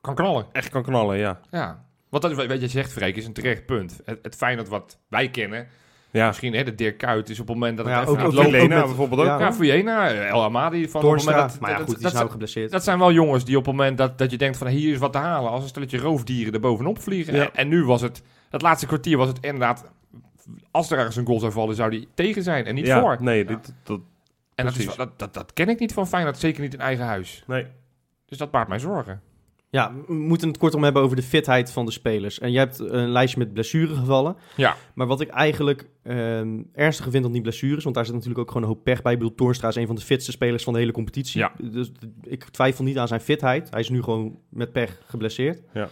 Kan knallen. echt kan knallen, ja. Ja. Want dat, is wat je zegt, Freek, is een terecht punt. Het, het Feyenoord wat wij kennen, Ja, misschien hè, de Dirk Kuyt is op het moment dat het ja, even ook- met- bijvoorbeeld ook. ja. Ja, El Amadi. Van op het moment dat, maar ja, dat- goed, die dat, is nou dat, geblesseerd. dat zijn wel jongens die op het moment dat, dat je denkt van hier is wat te halen, als een stelletje roofdieren er bovenop vliegen. Ja. En, en nu was het, dat laatste kwartier was het inderdaad, als er ergens een goal zou vallen, zou die tegen zijn en niet ja, voor. Nee, dit, dat, En dat, is, dat, dat, dat ken ik niet van Feyenoord, zeker niet in eigen huis. nee. Dus dat baart mij zorgen. Ja, we moeten het kortom hebben over de fitheid van de spelers. En jij hebt een lijstje met blessuregevallen. Ja. Maar wat ik eigenlijk ehm, ernstiger vind dan die blessures, want daar zit natuurlijk ook gewoon een hoop pech bij. Ik bedoel, Toornstra is een van de fitste spelers van de hele competitie. Ja. Dus ik twijfel niet aan zijn fitheid. Hij is nu gewoon met pech geblesseerd. Ja.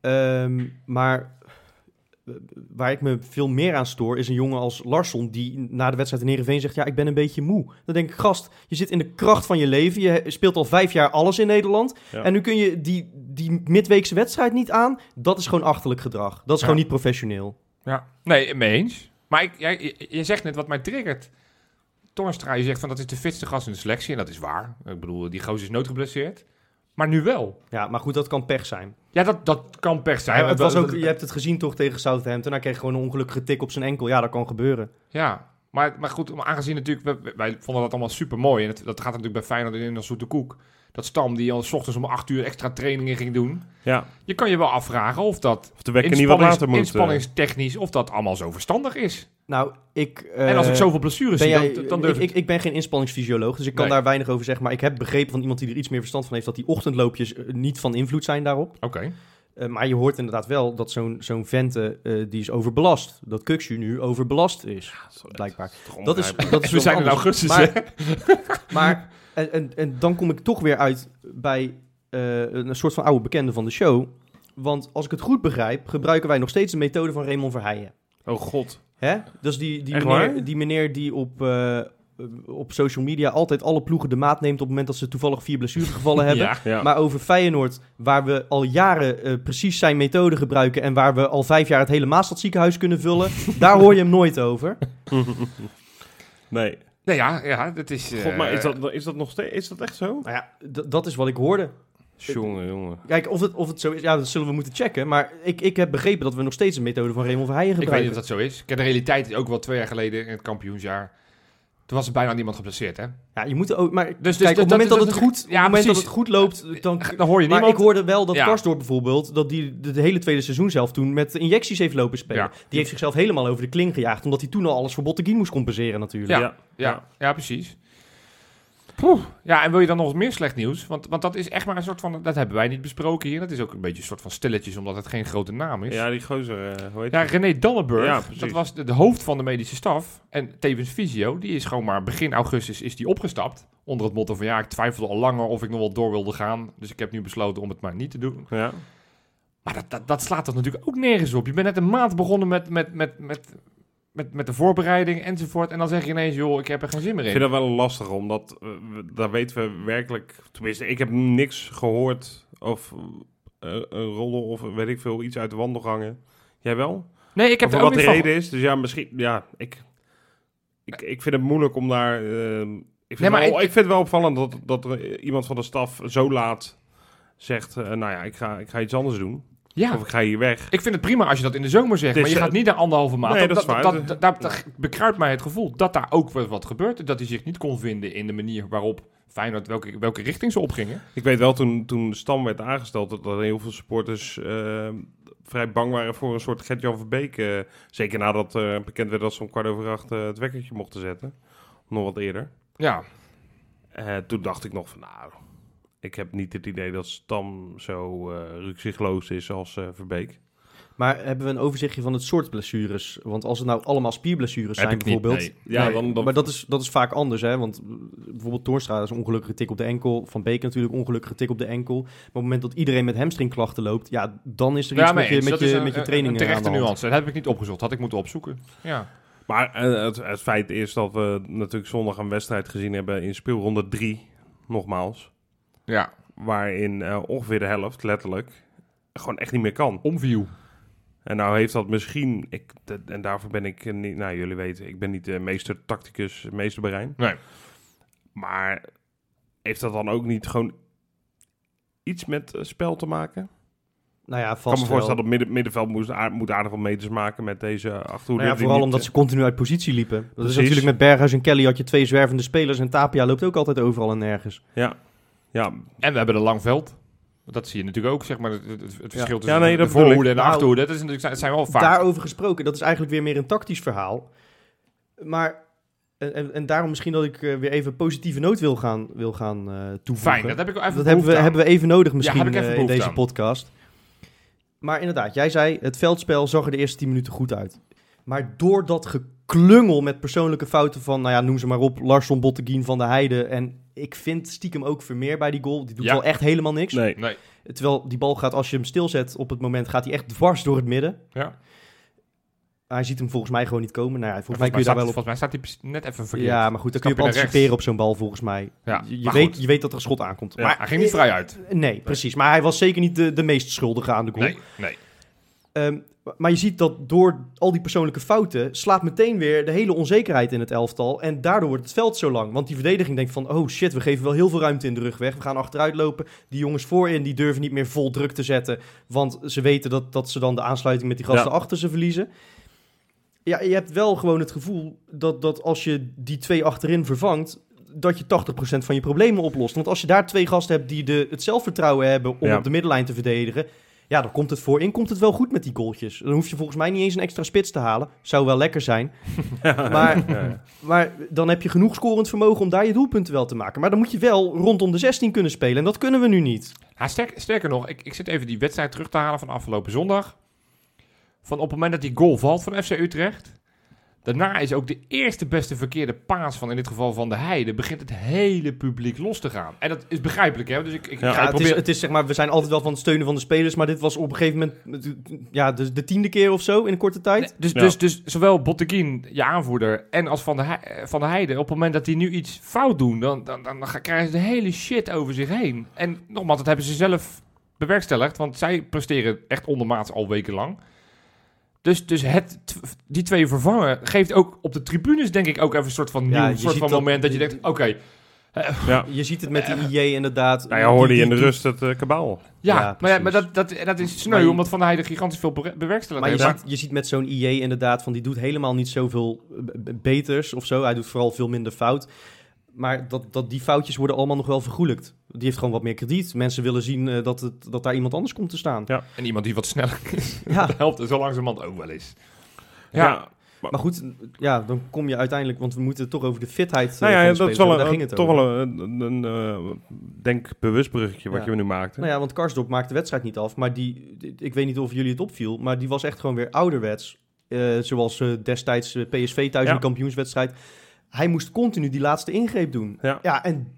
Ehm, maar waar ik me veel meer aan stoor, is een jongen als Larsson die na de wedstrijd in Heerenveen zegt, ja, ik ben een beetje moe. Dan denk ik, gast, je zit in de kracht van je leven. Je speelt al vijf jaar alles in Nederland. Ja. En nu kun je die, die midweekse wedstrijd niet aan. Dat is gewoon achterlijk gedrag. Dat is Ja. gewoon niet professioneel. Ja. Nee, mee eens. Maar ik, jij, je, zegt net wat mij triggert. Toornstra, je zegt van dat is de fitste gast in de selectie. En dat is waar. Ik bedoel, die gozer is noodgeblesseerd. Maar nu wel. Ja, maar goed, dat kan pech zijn. Ja, dat, dat kan per. Ja, het was ook, je hebt het gezien toch tegen Southampton. Hij kreeg gewoon een ongelukkige tik op zijn enkel. Ja, dat kan gebeuren. Ja, maar, maar goed, maar aangezien natuurlijk, wij, wij vonden dat allemaal super mooi. En het, dat gaat natuurlijk bij Feyenoord in als zoete koek. Dat Stam die al s ochtends om acht uur extra trainingen ging doen. Ja, Je kan je wel afvragen of dat of de wekker niet wat later moet. eh. inspanningstechnisch, of dat allemaal zo verstandig is. Nou, ik... en als ik eh, zoveel blessures ben zie, jij, dan, dan durf ik, ik... ik, ben geen inspanningsfysioloog, dus ik kan Nee. daar weinig over zeggen. Maar ik heb begrepen van iemand die er iets meer verstand van heeft... dat die ochtendloopjes eh, niet van invloed zijn daarop. Oké. Eh, maar je hoort inderdaad wel dat zo'n zo'n vente, eh, die is overbelast. Dat Kukshu nu overbelast is, blijkbaar. Dat is, dat is We zijn in augustus, Maar- hè? Maar, en, en, en dan kom ik toch weer uit bij eh, een soort van oude bekende van de show. Want als ik het goed begrijp, gebruiken wij nog steeds de methode van Raymond Verheijen. Oh god. Hè? Dus die, die, Echt meneer, waar? die meneer die op, eh, op social media altijd alle ploegen de maat neemt op het moment dat ze toevallig vier blessuregevallen hebben. Ja. Ja. Maar over Feyenoord, waar we al jaren eh, precies zijn methode gebruiken... en waar we al vijf jaar het hele Maastad ziekenhuis kunnen vullen... daar hoor je hem nooit over. nee. Nee, ja, ja, dat is... eh, God, maar is dat, is dat nog steeds? Is dat echt zo? Nou ja, dat is wat ik hoorde. Jongen, jongen. Kijk, of het, of het zo is, ja, dat zullen we moeten checken. Maar ik, ik heb begrepen dat we nog steeds een methode van Raymond Verheijen Ik weet niet gebruiken. of dat zo is. Kijk, de realiteit is ook wel twee jaar geleden in het kampioensjaar. Toen was er bijna niemand geblesseerd, hè? Ja, je moet ook, maar dus kijk, op het moment dat, dat het goed, op ja, het moment dat precies. het goed loopt, dan... Dan hoor je Maar niemand. ik hoorde wel dat Ja. Karsdorp bijvoorbeeld, dat die de, de hele tweede seizoen zelf toen met injecties heeft lopen spelen. Ja. Die heeft zichzelf helemaal over de kling gejaagd, omdat hij toen al alles voor Botteguin moest compenseren natuurlijk. Ja. Ja. Ja, ja, Ja, en wil je dan nog meer slecht nieuws? Want, want dat is echt maar een soort van... Dat hebben wij niet besproken hier. Dat is ook een beetje een soort van stilletjes, omdat het geen grote naam is. Ja, die gozer, eh, hoe heet Ja, die? René Ja, precies. dat was de, de hoofd van de medische staf en tevens fysio. Die is gewoon maar begin augustus is die opgestapt. Onder het motto van ja, ik twijfelde al langer of ik nog wel door wilde gaan. Dus ik heb nu besloten om het maar niet te doen. Ja. Maar dat, dat, dat slaat toch natuurlijk ook nergens op. Je bent net een maand begonnen met, met, met, met, met, met de voorbereiding enzovoort. En dan zeg je ineens, joh, ik heb er geen zin meer Ik in. vind dat wel lastig, omdat daar weten we werkelijk... Tenminste, ik heb niks gehoord of eh, een roddel of weet ik veel, iets uit de wandel hangen. Jij wel? Nee, ik heb er ook wat de van... reden is. Dus ja, misschien... Ja, ik, ik, ik vind het moeilijk om daar... eh, ik, vind Nee, maar wel, ik- ik, vind het wel opvallend dat, dat er iemand van de staf zo laat zegt... eh, nou ja, ik ga, ik ga iets anders doen. Ja, Of ik ga hier weg. ik vind het prima als je dat in de zomer zegt. Dus, maar je eh, gaat niet naar anderhalve maand. nee, dat dat, dat, dat, bekruipt mij het gevoel dat daar ook wel wat gebeurt. Dat hij zich niet kon vinden in de manier waarop Feyenoord, welke, welke richting ze opgingen. Ik weet wel, toen, toen Stam werd aangesteld, dat er heel veel supporters eh, vrij bang waren voor een soort Gert-Jan Verbeek. eh, zeker nadat eh, bekend werd dat ze om kwart over acht eh, het wekkertje mochten zetten. Nog wat eerder. Ja, Eh, toen dacht ik nog van, nou, ik heb niet het idee dat Stam zo eh rukzichtloos is als eh, Verbeek. Maar hebben we een overzichtje van het soort blessures? Want als het nou allemaal spierblessures zijn niet, bijvoorbeeld... nee. Ja, Nee, dan, dan, Maar dat is, dat is vaak anders, hè? Want eh, bijvoorbeeld Toornstra is een ongelukkige tik op de enkel. Van Beek natuurlijk ongelukkige tik op de enkel. Maar op het moment dat iedereen met hamstringklachten loopt... Ja, dan is er iets ja met je, met Dat is je, een- met je training Een terechte nuance. Dat heb ik niet opgezocht. Had ik moeten opzoeken. Ja. Maar het, het feit is dat we natuurlijk zondag een wedstrijd gezien hebben in speelronde 3, nogmaals. Ja, Waarin eh, ongeveer de helft, letterlijk, gewoon echt niet meer kan. omview. En nou heeft dat misschien, ik, de- en daarvoor ben ik eh, niet, nou jullie weten, ik ben niet de meester tacticus, meester brein. Nee. Maar heeft dat dan ook niet gewoon iets met eh, spel te maken? Nou ja, Ik kan vast me wel. voorstellen dat midden, middenveld moet, aard- moet aardig wat meters maken met deze achterhoede. Nou ja, vooral omdat ze continu uit positie liepen. Dat Precies. is natuurlijk met Berghuis en Kelly had je twee zwervende spelers. En Tapia loopt ook altijd overal en nergens. Ja, ja, En we hebben een lang veld. Dat zie je natuurlijk ook, zeg maar, het, verschil tussen Ja, nee, de dat voorhoede en de Nou, achterhoede. Dat is natuurlijk, het zijn wel vaak... Daarover gesproken, dat is eigenlijk weer meer een tactisch verhaal. Maar, en, en, daarom misschien dat ik eh, weer even positieve noot wil gaan, wil gaan eh toevoegen. Fijn, dat heb ik even Dat hebben we, aan. hebben we even nodig misschien even eh, in deze aan. podcast. Maar inderdaad, jij zei, het veldspel zag er de eerste 10 minuten goed uit. Maar door dat geklungel met persoonlijke fouten van, nou ja, noem ze maar op, Larsson, Botteguin, Van der Heijden. En ik vind stiekem ook Vermeer bij die goal. Die doet Ja. wel echt helemaal niks. nee. Nee, Terwijl die bal gaat, als je hem stilzet op het moment, gaat hij echt dwars door het midden. ja. Hij ziet hem volgens mij gewoon niet komen. Nou ja, volgens mij kun je daar staat, wel op... volgens mij staat hij net even verkeerd. Ja, maar goed, dan kun je anticiperen op zo'n bal volgens mij. Ja, je, weet, goed. je weet dat er een schot aankomt. Ja, maar hij ging niet vrij uit. Nee, precies. Maar hij was zeker niet de, de meest schuldige aan de goal. Nee, nee. Ehm, maar je ziet dat door al die persoonlijke fouten slaat meteen weer de hele onzekerheid in het elftal. En daardoor wordt het veld zo lang. Want die verdediging denkt van, oh shit, we geven wel heel veel ruimte in de rug weg. We gaan achteruit lopen. Die jongens voorin, die durven niet meer vol druk te zetten. Want ze weten dat, dat ze dan de aansluiting met die gasten Ja. achter ze verliezen. Ja, je hebt wel gewoon het gevoel dat, dat als je die twee achterin vervangt, dat je 80% van je problemen oplost. Want als je daar twee gasten hebt die de, het zelfvertrouwen hebben om Ja. op de middenlijn te verdedigen, ja, dan komt het voorin komt het wel goed met die goaltjes. Dan hoef je volgens mij niet eens een extra spits te halen. Zou wel lekker zijn. Maar, maar dan heb je genoeg scorend vermogen om daar je doelpunten wel te maken. Maar dan moet je wel rondom de 16 kunnen spelen. En dat kunnen we nu niet. Ja, sterk, sterker nog, ik, ik zit even die wedstrijd terug te halen van afgelopen zondag. Van op het moment dat die goal valt van FC Utrecht. Daarna is ook de eerste beste verkeerde paas van in dit geval van de Heide. Begint het hele publiek los te gaan. En dat is begrijpelijk, hè? Dus ik, ik Ja, ga Ja, het, is, het is zeg maar, we zijn altijd wel van het steunen van de spelers. Maar dit was op een gegeven moment ja, de, de tiende keer of zo in een korte tijd. Nee, dus, Ja. dus, dus zowel Botteguin, je aanvoerder, en als Van de, Hei- van de Heide, op het moment dat die nu iets fout doen, dan, dan, dan, dan krijgen ze de hele shit over zich heen. En nogmaals, dat hebben ze zelf bewerkstelligd, want zij presteren echt ondermaats al wekenlang. Dus, dus het, die twee vervangen geeft ook op de tribunes, denk ik, ook even een soort van nieuw Ja, soort van dat- moment dat je denkt, oké, ja. Je ziet het met de IJ inderdaad. Nou ja, hoorde je in de Die- die- rust het eh, kabaal. ja, Ja, maar, ja, maar dat, dat, dat is sneu, je- omdat Van de Heide gigantisch veel be- bewerkstelligd Maar je ziet, je ziet met zo'n IJ inderdaad van die doet helemaal niet zoveel eh, beters of zo. Hij doet vooral veel minder fout. Maar dat, dat die foutjes worden allemaal nog wel vergoelijkt. Die heeft gewoon wat meer krediet. Mensen willen zien eh, dat, het, dat daar iemand anders komt te staan. Ja. En iemand die wat sneller is, Ja. dat helpt zo langzamerhand ook wel eens. Ja. Ja, Maar goed, ja, dan kom je uiteindelijk, want we moeten het toch over de fitheid eh, Nou ja, van de dat is wel hebben. Daar een, ging het toch wel een, een, een, eh, denk bewust bruggetje wat Ja. je nu maakte. Nou ja, want Karsdorp maakte de wedstrijd niet af, maar die, ik weet niet of jullie het opviel, maar die was echt gewoon weer ouderwets. Eh, zoals destijds PSV thuis Ja. in de kampioenswedstrijd. Hij moest continu die laatste ingreep doen. Ja. Ja, en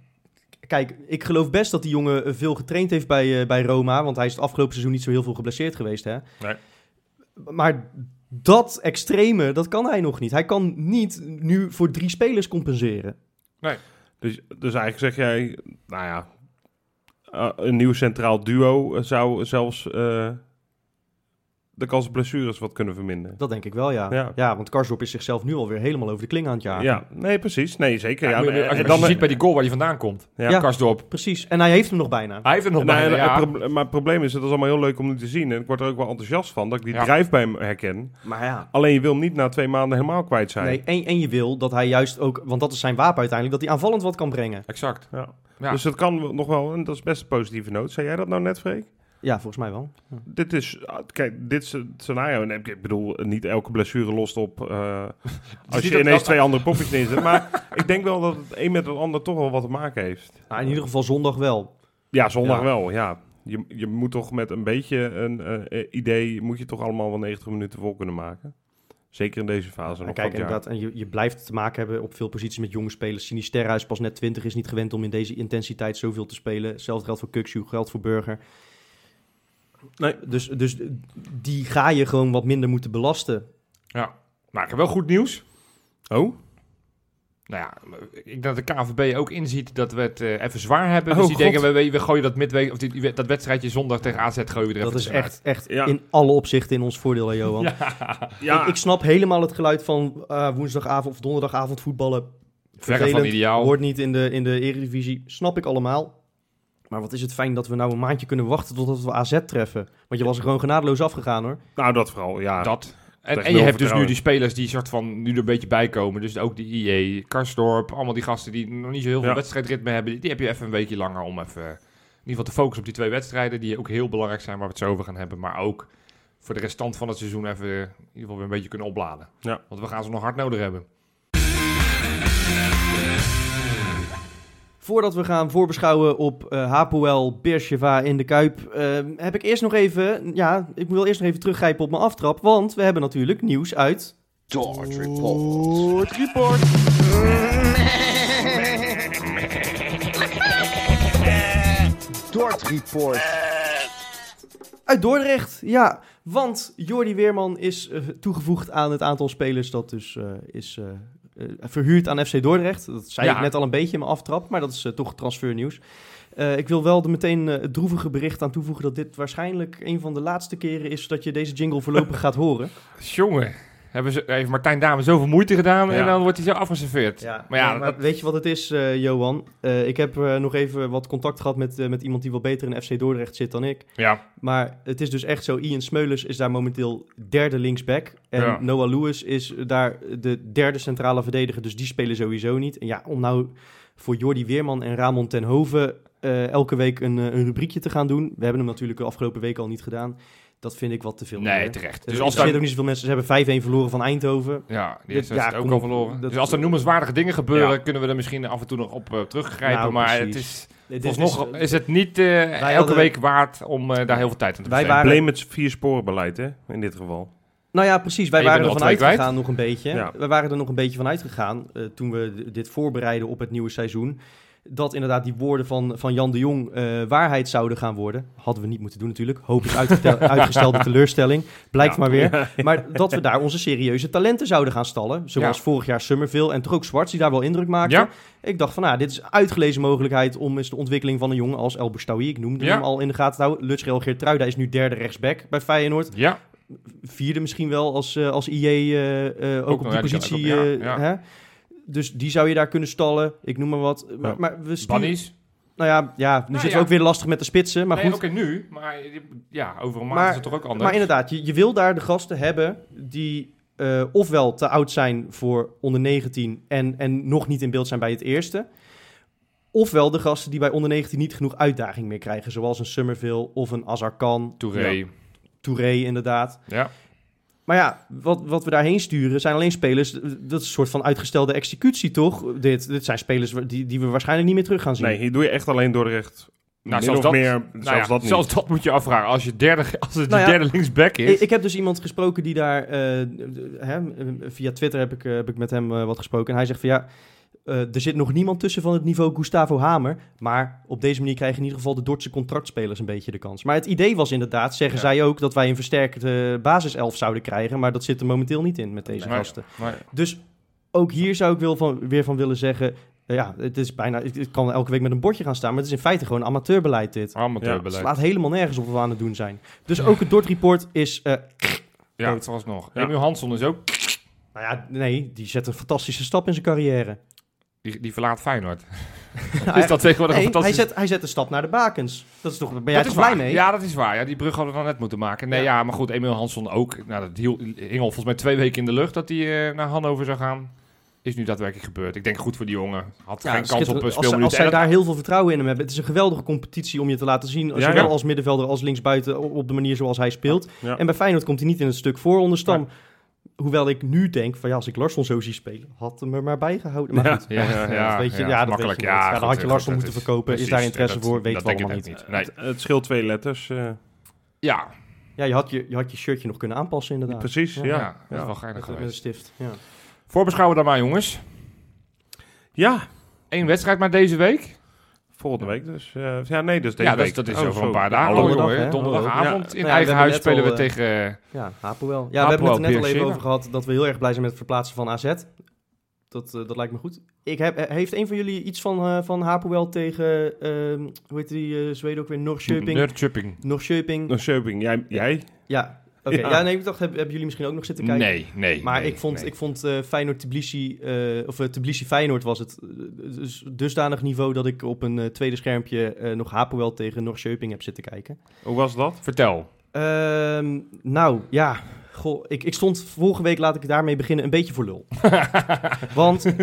kijk, ik geloof best dat die jongen eh, veel getraind heeft bij, eh, bij Roma, want hij is het afgelopen seizoen niet zo heel veel geblesseerd geweest, hè? Nee. Maar dat extreme, dat kan hij nog niet. Hij kan niet nu voor drie spelers compenseren. Dus, dus eigenlijk zeg jij, nou ja, eh, een nieuw centraal duo zou zelfs de kans op blessures wat kunnen verminderen. Dat denk ik wel, ja. Ja. Ja, want Karsdorp is zichzelf nu alweer helemaal over de kling aan het jagen. Ja, nee, precies. Nee, zeker. Ja, als, je- dan- je ziet bij die goal waar hij vandaan komt. Ja. Ja. Karsdorp. Precies. En hij heeft hem nog bijna. Hij heeft het nog bijna, het maar het probleem is, het is allemaal heel leuk om nu te zien. En ik word er ook wel enthousiast van, dat ik die Ja. drijf bij hem herken. Maar ja. Alleen je wil hem niet na twee maanden helemaal kwijt zijn. Nee, en, en je wil dat hij juist ook, want dat is zijn wapen uiteindelijk, dat hij aanvallend wat kan brengen. Exact. Ja. Ja. Dus het kan nog wel, en dat is best een positieve noot. Zei jij dat nou net, Freek? Ja, volgens mij wel. Dit is, ah, kijk, dit scenario. En ik bedoel, niet elke blessure lost op eh, als je ineens twee andere popjes neerzet. Maar ik denk wel dat het een met het ander toch wel wat te maken heeft. Nou, in ieder geval zondag wel. Ja, zondag Ja. wel, ja. Je, je moet toch met een beetje een eh, idee, moet je toch allemaal wel 90 minuten vol kunnen maken. Zeker in deze fase En nog kijk, inderdaad, en je, je blijft te maken hebben op veel posities met jonge spelers. Sinisterra is pas net 20, is niet gewend om in deze intensiteit zoveel te spelen. Hetzelfde geldt voor Kukshu, geldt voor Burger. Nee. Dus, dus die ga je gewoon wat minder moeten belasten. Ja. Maar ik heb wel goed nieuws. Oh? Nou ja, ik denk dat de KVB ook inziet dat we het eh, even zwaar hebben. Oh, dus die God. denken, we, we gooien dat midweek, of die, dat wedstrijdje zondag tegen AZ gooien we er Dat even is echt, echt Ja. in alle opzichten in ons voordeel, hè, Johan. Ja, Ik, ik snap helemaal het geluid van eh, woensdagavond of donderdagavond voetballen. Verre van ideaal. Hoort niet in de, in de eredivisie. Snap ik allemaal. Maar wat is het fijn dat we nou een maandje kunnen wachten totdat we AZ treffen. Want je was er gewoon genadeloos afgegaan hoor. nou dat vooral, ja. Dat. En, je hebt dus nu die spelers die soort van nu er een beetje bijkomen. Dus ook die IE, Karsdorp, allemaal die gasten die nog niet zo heel veel Ja. wedstrijdritme hebben. Die heb je even een weekje langer om even in ieder geval te focussen op die twee wedstrijden. Die ook heel belangrijk zijn waar we het zo over gaan hebben. Maar ook voor de restant van het seizoen even in ieder geval weer een beetje kunnen opladen. Ja. Want we gaan ze nog hard nodig hebben. Voordat we gaan voorbeschouwen op eh Hapoel Beersheva in de Kuip, eh, heb ik eerst nog even, ja, ik wil eerst nog even teruggrijpen op mijn aftrap, want we hebben natuurlijk nieuws uit. Dort Report. Dort Report. Uit Dordrecht, ja, want Jordi Weerman is eh, toegevoegd aan het aantal spelers dat dus eh, is verhuurd aan FC Dordrecht. Dat zei Ja. ik net al een beetje in mijn aftrap, maar dat is eh, toch transfernieuws. Eh, ik wil wel er meteen eh, het droevige bericht aan toevoegen dat dit waarschijnlijk een van de laatste keren is dat je deze jingle voorlopig gaat horen. Jongen, hebben ze, heeft Martijn Dame zoveel moeite gedaan en dan wordt hij zo afgeserveerd. maar ja, maar dat- weet je wat het is, eh, Johan? Eh, ik heb eh, nog even wat contact gehad met, met iemand die wel beter in FC Dordrecht zit dan ik. ja. Maar het is dus echt zo, Ian Smeulers is daar momenteel derde linksback. En Ja. Noah Lewis is daar de derde centrale verdediger, dus die spelen sowieso niet. En ja, om nou voor Jordi Weerman en Ramon ten Hoven eh, elke week een, een rubriekje te gaan doen. We hebben hem natuurlijk de afgelopen week al niet gedaan. Dat vind ik wat te veel. Nee, meer. terecht. Dus Dus er als zitten daar, ook niet zoveel mensen. Ze hebben 5-1 verloren van Eindhoven. ja, die ja, ook al verloren. Dat- dus als er noemenswaardige dingen gebeuren, Ja. kunnen we er misschien af en toe nog op eh, teruggrijpen. Nou, maar precies. het is, volgens is- is het niet eh, elke hadden- week waard om eh, daar heel veel tijd aan te Wij besteden. waren- Probleem met vier sporenbeleid, hè, in dit geval. Nou ja, precies. Wij waren er bent van er al twee uitgegaan nog een beetje. Ja. We waren er nog een beetje van uitgegaan eh, toen we dit voorbereiden op het nieuwe seizoen. Dat inderdaad die woorden van, van Jan de Jong eh, waarheid zouden gaan worden. Hadden we niet moeten doen natuurlijk. Hoop is uitgestelde teleurstelling. Blijkt Ja. maar weer. Maar dat we daar onze serieuze talenten zouden gaan stallen. Zoals Ja. vorig jaar Summerville en toch ook Zwarts die daar wel indruk maakte. Ja. Ik dacht van, nou, dit is een uitgelezen mogelijkheid om eens de ontwikkeling van een jongen als El Boustaoui, ik noemde hem al in de gaten te houden. Lutschrel Geertruida is nu derde rechtsback bij Feyenoord Ja, vierde misschien wel als, eh, als IE eh, eh, ook, Ook op die positie. op. Hè? Dus die zou je daar kunnen stallen. Ik noem maar wat. Maar, maar we sturen... Bunnies. Nou ja, ja nu Nou zitten ja. we ook weer lastig met de spitsen. Maar nee, goed. oké, nu. Maar ja, over een maand Maar- is het toch ook anders. Maar inderdaad, je, je wil daar de gasten hebben die eh, ofwel te oud zijn voor onder 19 en, en nog niet in beeld zijn bij het eerste. Ofwel de gasten die bij onder 19 niet genoeg uitdaging meer krijgen. Zoals een Summerville of een Azarkan. Touré. Ja, Touré inderdaad. Ja. Maar ja, wat, wat we daarheen sturen zijn alleen spelers. Dat is een soort van uitgestelde executie, toch? Dit, dit zijn spelers die, die we waarschijnlijk niet meer terug gaan zien. Nee, hier doe je echt alleen Dordrecht. Nou, zelfs dat- meer, Nou zelfs ja, dat niet. zelfs dat moet je afvragen. Als, je derde, als het Nou je ja, derde linksback is. Ik, ik heb dus iemand gesproken die daar, eh, via Twitter heb ik, eh, heb ik met hem eh, wat gesproken. En hij zegt van ja, eh, er zit nog niemand tussen van het niveau Gustavo Hamer. Maar op deze manier krijgen in ieder geval de Dordtse contractspelers een beetje de kans. Maar het idee was inderdaad, zeggen Ja. zij ook, dat wij een versterkte basiself zouden krijgen. Maar dat zit er momenteel niet in met deze Nee. gasten. Maar- Dus ook hier zou ik wel van, weer van willen zeggen... eh, ja, het is bijna, het het kan elke week met een bordje gaan staan, maar het is in feite gewoon amateurbeleid dit. Het Amateurbeleid. slaat helemaal nergens op wat we aan het doen zijn. Dus ook het Dort Report is eh, Ja, dood. vooralsnog. Ja. Emiel Hansson is ook... Nou ja, nee, die zet een fantastische stap in zijn carrière. Die, die verlaat Feyenoord. Nou, is dat tegenwoordig nee, een hij, fantastisch... zet, hij zet een stap naar de bakens. Dat is toch, ben jij dat toch is blij waar. mee? Ja, dat is waar. Ja, die brug hadden we dan net moeten maken. Nee, Ja. ja, maar goed, Emiel Hansson ook. Nou, dat hiel- hing al volgens mij twee weken in de lucht dat hij eh, naar Hannover zou gaan. Is nu daadwerkelijk gebeurd. Ik denk goed voor die jongen. Had Ja, geen kans op een speelminuut. als zij dat- daar heel veel vertrouwen in hem hebben. Het is een geweldige competitie om je te laten zien. Ja, zowel ja. als middenvelder als linksbuiten op de manier zoals hij speelt. Ja. En bij Feyenoord komt hij niet in het stuk voor onder Stam. Hoewel ik nu denk van ja, als ik Larsson zo zie spelen, had hem er maar bijgehouden. Maar Ja. goed, Ja, ja, ja, dat weet je, ja, ja, dat makkelijk. weet je. Ja, Ja, dan goed, had je Larsson moeten is- verkopen. is daar interesse dat- voor? Weten dat we denk ik allemaal niet. Nee. Het, het scheelt twee letters. eh, Ja, Ja, je had je, je had je shirtje nog kunnen aanpassen inderdaad. precies, ja. ja, Ja, dat is wel geinig Met, met een geweest. stift. Ja. Voorbeschouwen dan maar, jongens. Ja, Eén wedstrijd maar deze week. Volgende week dus. eh, ja, nee, dus deze ja, dat is, week. dat is Oh, over een paar dagen. Donderdag? Donderdagavond in ja, eigen huis spelen we al, tegen... eh, Ja, Hapoel. Ja, we hebben het er net al even over gehad dat we heel erg blij zijn met het verplaatsen van AZ. Dat, eh, dat lijkt me goed. Ik heb, eh, heeft een van jullie iets van, eh van Hapoel tegen, ehm, hoe heet die eh Zweden ook weer, Norrköping? Norrköping. Schöping. Jij? jij? Ja, oké. Ja. Ja. nee, ik dacht, hebben, hebben jullie misschien ook nog zitten kijken? Nee, nee. Maar nee, ik vond, nee. ik vond eh, Feyenoord Tbilisi, eh, of uh, Tbilisi Feyenoord was het, eh, dus dusdanig niveau dat ik op een eh, tweede schermpje eh, nog Hapoel tegen Norrköping heb zitten kijken. Hoe was dat? Vertel. Ehm, nou, ja. Goh, ik, ik stond vorige week, laat ik daarmee beginnen, een beetje voor lul. want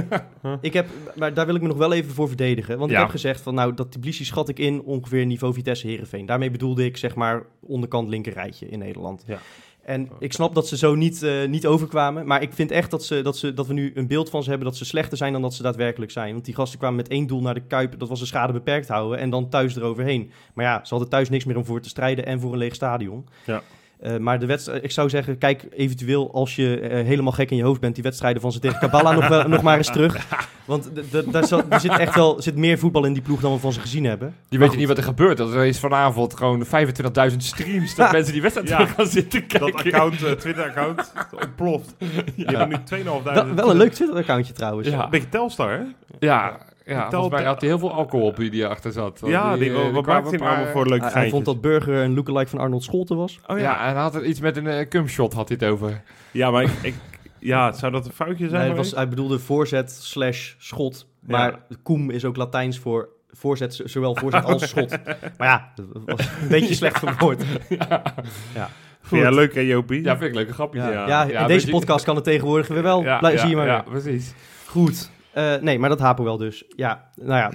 ik heb, maar daar wil ik me nog wel even voor verdedigen. Want Ja. ik heb gezegd van, nou, dat Tbilisi schat ik in ongeveer niveau Vitesse Herenveen. Daarmee bedoelde ik, zeg maar, onderkant linker rijtje in Nederland. Ja. En ik snap dat ze zo niet, eh, niet overkwamen. Maar ik vind echt dat, ze, dat, ze, dat we nu een beeld van ze hebben dat ze slechter zijn dan dat ze daadwerkelijk zijn. Want die gasten kwamen met één doel naar de Kuip. Dat was de schade beperkt houden. En dan thuis eroverheen. Maar ja, ze hadden thuis niks meer om voor te strijden en voor een leeg stadion. Ja. Eh, maar de wedstrijd, ik zou zeggen, kijk eventueel als je eh, helemaal gek in je hoofd bent, die wedstrijden van ze tegen Kabala nog, wel, nog maar eens terug. Want daar er zit echt wel zit meer voetbal in die ploeg dan we van ze gezien hebben. Je weet je niet wat er gebeurt. Dat er is vanavond gewoon 25.000 streams. Dat Ja. mensen die wedstrijd Ja. gaan zitten kijken. Dat account, eh, Twitter-account, ontploft. Je hebt nu 2.500. Wel, wel een leuk Twitter-accountje trouwens. Ja. Een beetje Telstar, hè? Ja, ja volgens mij had hij heel veel alcohol op die die achter zat. Ja, die, eh, wat er maakt kwamen hij een nou allemaal paar- voor leuke Hij, vond dat Burger een lookalike van Arnold Scholten was. Oh Ja, ja. en hij had er iets met een uh, cumshot had hij het over. Ja, maar ik, ik- ja, zou dat een foutje zijn Nee, het was, hij bedoelde voorzet slash schot. Maar koem is ook Latijns voor voorzet, zowel voorzet als schot. Maar ja, dat was een beetje slecht verwoord. Vind jij leuk, hè, Jopie? Ja, vind ik leuke grapje. Ja, Ja. ja, Ja, in deze podcast kan het tegenwoordig weer wel. Ja, Blij- ja, zie je maar. ja, weer. precies. Goed. Eh, nee, maar dat hapen wel dus. Ja, nou ja.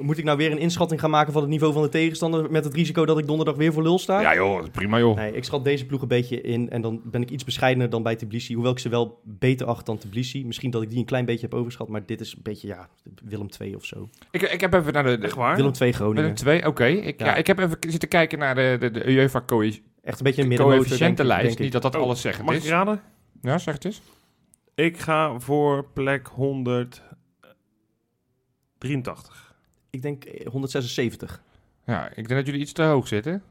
Moet ik nou weer een inschatting gaan maken van het niveau van de tegenstander... met het risico dat ik donderdag weer voor lul sta? Ja joh, is prima joh. Nee, ik schat deze ploeg een beetje in en dan ben ik iets bescheidener dan bij Tbilisi. Hoewel ik ze wel beter acht dan Tbilisi. Misschien dat ik die een klein beetje heb overschat, maar dit is een beetje, ja, Willem II of zo. Ik, ik heb even naar de... de Echt waar? Willem II met Groningen. een 2, oké. Ik, ja. Ja. ik heb even zitten kijken naar de, de, de UEFA Echt een beetje een middenmotor, denk denk ik. Niet dat dat Oh, alles zeggend Mag ik is. raden? Ja, zeg het eens. Ik ga voor plek 183. Ik denk eh, 176. Ja, ik denk dat jullie iets te hoog zitten.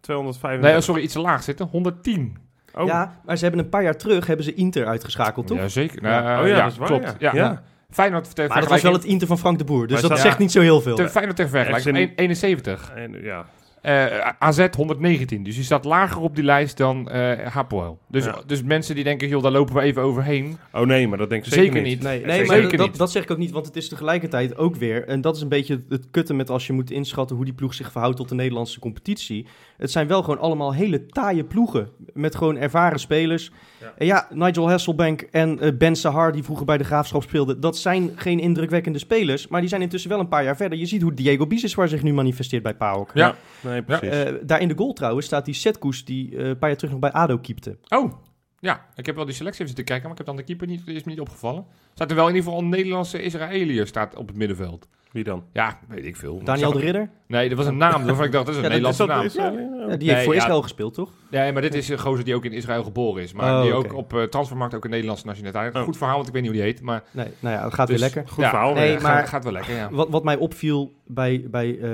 235. Nee, oh, sorry, iets te laag zitten. 110. Oh, Ja, maar ze hebben een paar jaar terug hebben ze Inter uitgeschakeld, toch? Ja, zeker. Ja. Nou, Oh ja, dat is waar, klopt. ja. Ja. Ja. Feyenoord ter maar dat was wel het Inter van Frank de Boer, dus Maar dat zegt niet zo heel veel. Ter Feyenoord ter vergelijking. Echt een- 71. En, ja. Eh, AZ 119. Dus die staat lager op die lijst dan eh Hapoel. Dus, Ja. dus mensen die denken, joh, daar lopen we even overheen. Oh nee, maar dat denk ik zeker, Zeker niet. niet. Nee, Ja, nee zeker maar niet. dat, dat zeg ik ook niet, want het is tegelijkertijd ook weer... en dat is een beetje het kutten met als je moet inschatten... hoe die ploeg zich verhoudt tot de Nederlandse competitie. Het zijn wel gewoon allemaal hele taaie ploegen... met gewoon ervaren spelers. Ja. En ja, Nigel Hasselbank en eh, Ben Sahar... die vroeger bij de Graafschap speelden... dat zijn geen indrukwekkende spelers... maar die zijn intussen wel een paar jaar verder. Je ziet hoe Diego Biseswar zich nu manifesteert bij PAOK. Ja. Nee, precies. Eh, daar in de goal trouwens staat die Setkoes... die eh, een paar jaar terug nog bij ADO keepte. Oh, Ja, ik heb wel die selectie even zitten kijken, maar ik heb dan de keeper niet, is me niet opgevallen. Staat er wel in ieder geval een Nederlandse Israëliër staat op het middenveld. Wie dan? Ja, weet ik veel. Daniel Ik de Ridder? Nee, dat was een naam waarvan ik dacht, dat is een Ja, Nederlandse Is naam. Ja, die Nee, heeft voor ja. Israël gespeeld, toch? Nee, maar dit is een gozer die ook in Israël geboren is. Maar Oh, die ook op eh, transfermarkt ook een Nederlandse nationaliteit. Oh. Goed verhaal, want ik weet niet hoe die heet. Maar Nee, nou ja, het gaat Dus- weer lekker. Goed ja, verhaal. Nee, maar- gaat, gaat wel lekker, ja. Wat, wat mij opviel bij, bij eh,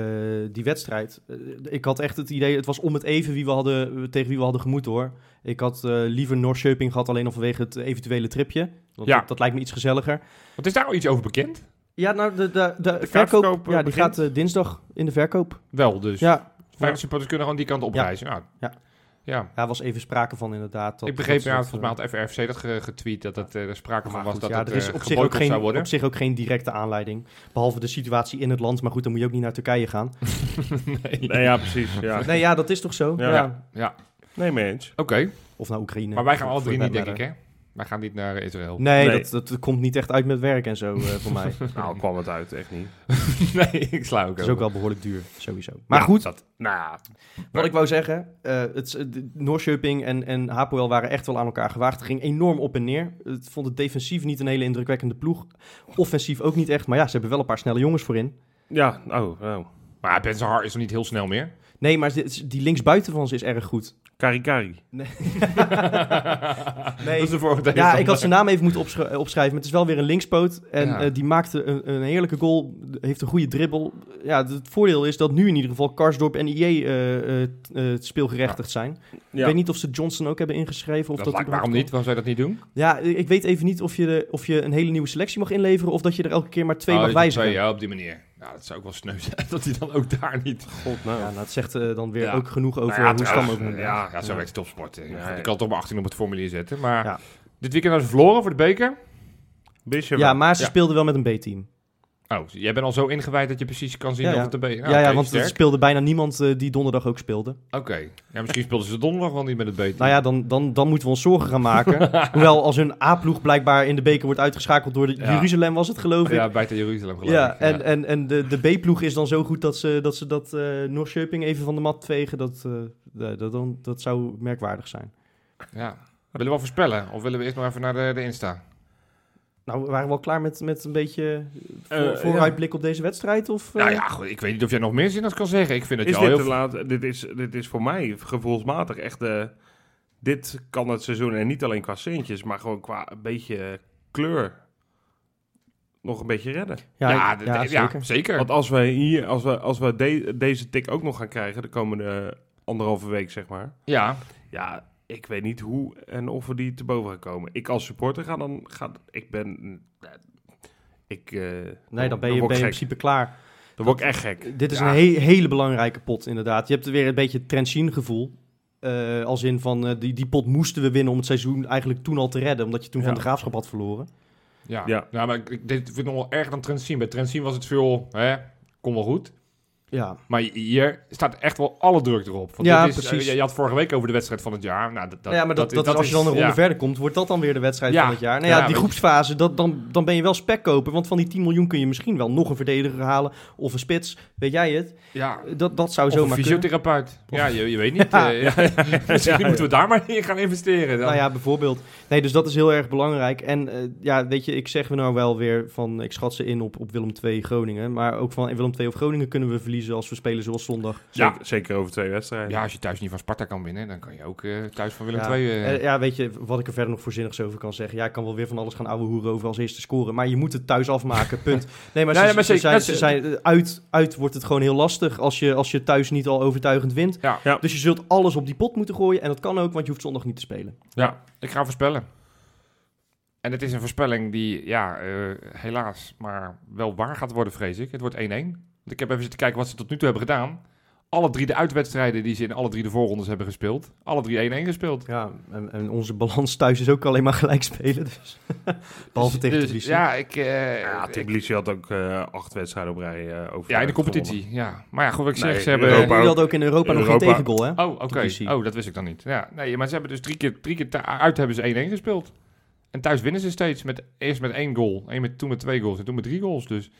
die wedstrijd, eh, ik had echt het idee, het was om het even wie we hadden, tegen wie we hadden gemoet hoor. Ik had eh, liever Norrköping gehad, alleen al vanwege het eventuele tripje. Want Ja. dat, dat lijkt me iets gezelliger. Wat is daar al iets over bekend? Ja, nou, de, de, de, verkoop, eh, ja, die gaat eh, dinsdag in de verkoop. Wel, dus. Ja, Feyenoord supporters kunnen gewoon die kant op Ja. reizen. Ja. Ja. ja. daar was even sprake van inderdaad. Dat, ik begreep, ja, dat, volgens mij eh, had FRFC dat ge- getweet, dat het, eh, er sprake van was goed, dat ja, het er is eh, op zich, ook zou geen, worden. op zich ook geen directe aanleiding. Behalve de situatie in het land. Maar goed, dan moet je ook niet naar Turkije gaan. nee. Nee, ja, precies. Ja. Nee, ja, dat is toch zo? Ja. Ja. Ja, Nee, mee eens. oké. Of naar Oekraïne. Maar wij gaan alle Voor drie niet, denk ik, hè? Wij gaan niet naar Israël. Nee, Nee. Dat, dat komt niet echt uit met werk en zo eh, voor mij. Nou, kwam het uit, echt niet. nee, ik sla ook Het is over. ook wel behoorlijk duur, sowieso. Maar Ja, goed, dat- Nou, wat ik wou zeggen, eh het, Noorköping en, en Hapoel waren echt wel aan elkaar gewaagd. Het ging enorm op en neer. Het vond het defensief niet een hele indrukwekkende ploeg. Offensief ook niet echt, maar ja, ze hebben wel een paar snelle jongens voorin. ja, oh, oh. Maar Ben Zahar is nog niet heel snel meer. Nee, maar die, linksbuiten van ze is erg goed. Karikari. Nee. Dat is de vorige Ja, ik had zijn naam even moeten opsch- opschrijven, maar het is wel weer een linkspoot. En Ja. eh, die maakte een, een heerlijke goal, heeft een goede dribbel. Ja, het voordeel is dat nu in ieder geval Karsdorp en IE eh, eh, eh, speelgerechtigd zijn. Ik Ja. weet niet of ze Johnson ook hebben ingeschreven. Of Dat dat lijkt- waarom niet? Waarom zou je dat niet doen? Ja, ik weet even niet of je, de, of je een hele nieuwe selectie mag inleveren... of dat je er elke keer maar twee Oh, mag wijzigen. twee, ja, op die manier. Nou, dat zou ook wel sneu zijn dat hij dan ook daar niet... God, nou. Ja, nou, het zegt eh, dan weer Ja. ook genoeg over Nou ja, hoe Stam ook moet. ja. Ja, zo Ja. werkt topsport. Ja, ik ja. kan toch maar 18 op het formulier zetten. Maar Ja. dit weekend hebben ze verloren voor de beker. Ja, maar ze Ja. speelden wel met een B-team. Oh, jij bent al zo ingewijd dat je precies kan zien Ja, of het een beker... ja, Nou, ja, want er sterk. speelde bijna niemand eh, die donderdag ook speelde. Oké. Ja, misschien speelden ze donderdag wel niet met het beter. Nou ja, dan, dan, dan moeten we ons zorgen gaan maken. Hoewel als hun A-ploeg blijkbaar in de beker wordt uitgeschakeld door de. Jeruzalem was het geloof ik. Ja, buiten Jeruzalem geloof Ja, ik. en, en, en de, de B-ploeg is dan zo goed dat ze dat, ze dat eh even van de mat vegen. Dat, eh, dat, dan, dat zou merkwaardig zijn. ja. Willen we wel voorspellen? Of willen we eerst nog even naar de, de Insta? Nou, waren we al klaar met, met een beetje voor, Eh, vooruitblik op deze wedstrijd? Of, eh? Nou ja, goed, ik weet niet of jij nog meer zin als kan zeggen. Ik vind het Is jou dit, heel... te laat, dit, is, dit is voor mij gevoelsmatig echt... eh dit kan het seizoen, en niet alleen qua centjes, maar gewoon qua een beetje kleur nog een beetje redden. ja, ja, ja, d- d- ja, zeker. zeker. Want als we hier, als we, als we de- deze tik ook nog gaan krijgen, de komende anderhalve week, zeg maar. Ja, Ja, ik weet niet hoe en of we die te boven gaan komen. Ik als supporter ga dan, ga, ik ben, ik, eh, Nee, dan ben je, ben je in principe klaar. Dan word ik echt gek. Dit is Ja. een he- hele belangrijke pot, inderdaad. Je hebt er weer een beetje het Trentin gevoel. Eh, als in van, eh, die, die pot moesten we winnen om het seizoen eigenlijk toen al te redden. Omdat je toen van de graafschap had verloren. ja. Ja. ja. maar ik, ik dit vind ik nog wel erger dan Trentin. Bij Trentin was het veel, hè, kom wel goed. Ja, Maar hier staat echt wel alle druk erop. Want Ja, dit is, precies. je, je had vorige week over de wedstrijd van het jaar. Nou, dat, dat, ja maar dat, dat, is als je dan een ronde ja. verder komt, wordt dat dan weer de wedstrijd Ja. van het jaar. Nou ja, die groepsfase, dat, dan, dan ben je wel spek kopen. Want van die 10 miljoen kun je misschien wel nog een verdediger halen. Of een spits, weet jij het? Ja, Dat, dat zou zomaar kunnen. fysiotherapeut. Ja, je, je weet niet. Eh, ja. Misschien moeten we daar maar in gaan investeren. Dan. Nou ja, bijvoorbeeld. Nee, dus dat is heel erg belangrijk. En eh, ja, weet je, ik zeg we nou wel weer van, ik schat ze in op, op Willem II Groningen. Maar ook van Willem II of Groningen kunnen we verliezen als we spelen zoals zondag. Zeker, Ja. zeker over twee wedstrijden. Ja, als je thuis niet van Sparta kan winnen, dan kan je ook eh, thuis van Willem ja. II... eh, Eh, ja, weet je, wat ik er verder nog voorzinnigs over kan zeggen. Ja, ik kan wel weer van alles gaan ouwe hoeren over als eerste scoren. Maar je moet het thuis afmaken, punt. Nee, maar, Nee, ze, maar ze zeker, zijn, ze zijn, uit, uit wordt het gewoon heel lastig als je, als je thuis niet al overtuigend wint. Ja. Ja. Dus je zult alles op die pot moeten gooien. En dat kan ook, want je hoeft zondag niet te spelen. Ja, ik ga voorspellen. En het is een voorspelling die, ja, eh, helaas, maar wel waar gaat worden, vrees ik. Het wordt 1-1. Want ik heb even zitten kijken wat ze tot nu toe hebben gedaan. Alle drie de uitwedstrijden die ze in alle drie de voorrondes hebben gespeeld. Alle drie 1-1 gespeeld. Ja, en, en onze balans thuis is ook alleen maar gelijk spelen. Dus. Behalve Dus- tegen dus, Tbilisi. Ja, ik... eh, Ja, ik- Tbilisi had ook eh, acht wedstrijden op rij eh over. ja, in de competitie, ja. Maar ja, goed, wat ik Nee, zeg, ze hebben... Europa hadden ook in Europa nog geen tegengoal, hè? Oh, oké. Oh, dat wist ik dan niet. Ja, nee, maar ze hebben dus drie keer, drie keer uit hebben ze 1-1 gespeeld. En thuis winnen ze steeds. Met, eerst met één goal. Eén met, toen met twee goals. En toen met drie goals. Dus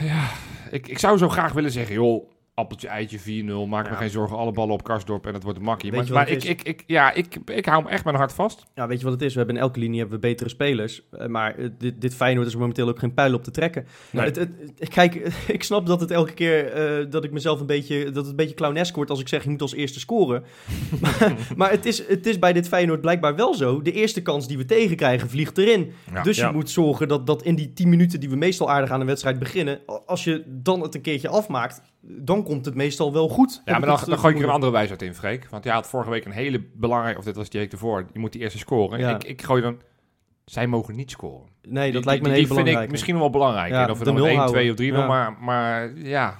ja, ik, ik zou zo graag willen zeggen, joh, appeltje, eitje, 4-0. Maak me geen zorgen, alle ballen op Karsdorp en het wordt een makkie. Weet Maar, ik, ik, ik, ja, ik, ik hou hem echt mijn hart vast. Ja, weet je wat het is? We hebben in elke linie hebben we betere spelers. Eh, maar eh, dit, dit Feyenoord is er momenteel ook geen pijl op te trekken. Nee. Het, het, het- kijk, ik snap dat het elke keer eh, dat ik mezelf een beetje, dat het een beetje clownesk wordt als ik zeg je moet als eerste scoren. maar maar het, is, het is bij dit Feyenoord blijkbaar wel zo. De eerste kans die we tegenkrijgen vliegt erin. Ja. dus je Ja. moet zorgen dat, dat in die 10 minuten die we meestal aardig aan een wedstrijd beginnen, als je dan het een keertje afmaakt, dan komt het meestal wel goed. Ja, maar dan, het dan gooi ik er een andere wijsheid in, Freek. Want jij had vorige week een hele belangrijke, of dit was die week ervoor, je moet die eerste scoren. Ja. Ik, ik gooi dan, zij mogen niet scoren. Nee, dat Die- lijkt me een hele die vind ik misschien wel belangrijk. Ja, en of we de dan nul 1, houden. 2 of 3 Ja. maar, maar ja.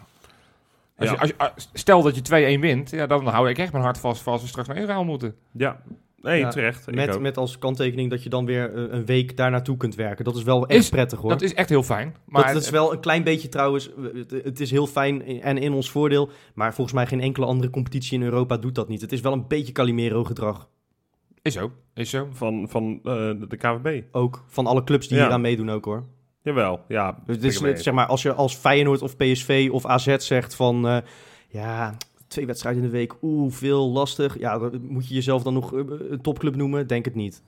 Als Ja. Je, als je, als- stel dat je 2-1 wint, ja, dan hou ik echt mijn hart vast voor als we straks naar Israël moeten. Ja, nee, Ja, terecht. Ik Met, ook. met als kanttekening dat je dan weer eh, een week daar naartoe kunt werken. Dat is wel echt Is- prettig hoor. Dat is echt heel fijn. Maar dat is wel een klein beetje trouwens. eh, Het, is heel fijn en in ons voordeel. Maar volgens mij geen enkele andere competitie in Europa doet dat niet. Het is wel een beetje Calimero gedrag. Is zo, is zo. Van, van eh, de, KVB. Ook van alle clubs die Ja. hier aan meedoen ook hoor. Jawel, ja. Dus het is, ik weet zeg maar, als je als Feyenoord of PSV of AZ zegt van... eh, ja, twee wedstrijden in de week, oeh, veel, lastig. Ja, moet je jezelf dan nog eh, een topclub noemen? Denk het niet.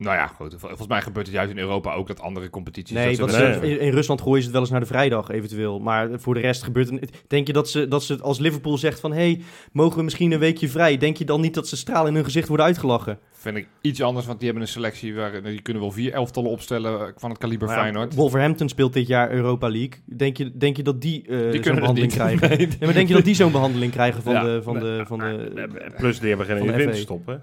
Nou ja, goed. Vol- Volgens mij gebeurt het juist in Europa ook dat andere competities... Nee, dat wat ze- Nee. ze, in, in Rusland gooien ze het wel eens naar de vrijdag eventueel. Maar voor de rest gebeurt het... Denk je dat ze, dat ze als Liverpool zegt van... hey, mogen we misschien een weekje vrij? Denk je dan niet dat ze stralen in hun gezicht worden uitgelachen? vind ik iets anders, want die hebben een selectie waar die kunnen wel vier elftallen opstellen eh, van het kaliber Maar ja, Feyenoord. Wolverhampton speelt dit jaar Europa League. Denk je, denk je dat die, eh, zo'n Die behandeling krijgen? Nee. Nee, maar denk je dat die zo'n behandeling krijgen van Ja. de... Van de, van de Eh, Plus, die hebben geen winst stoppen.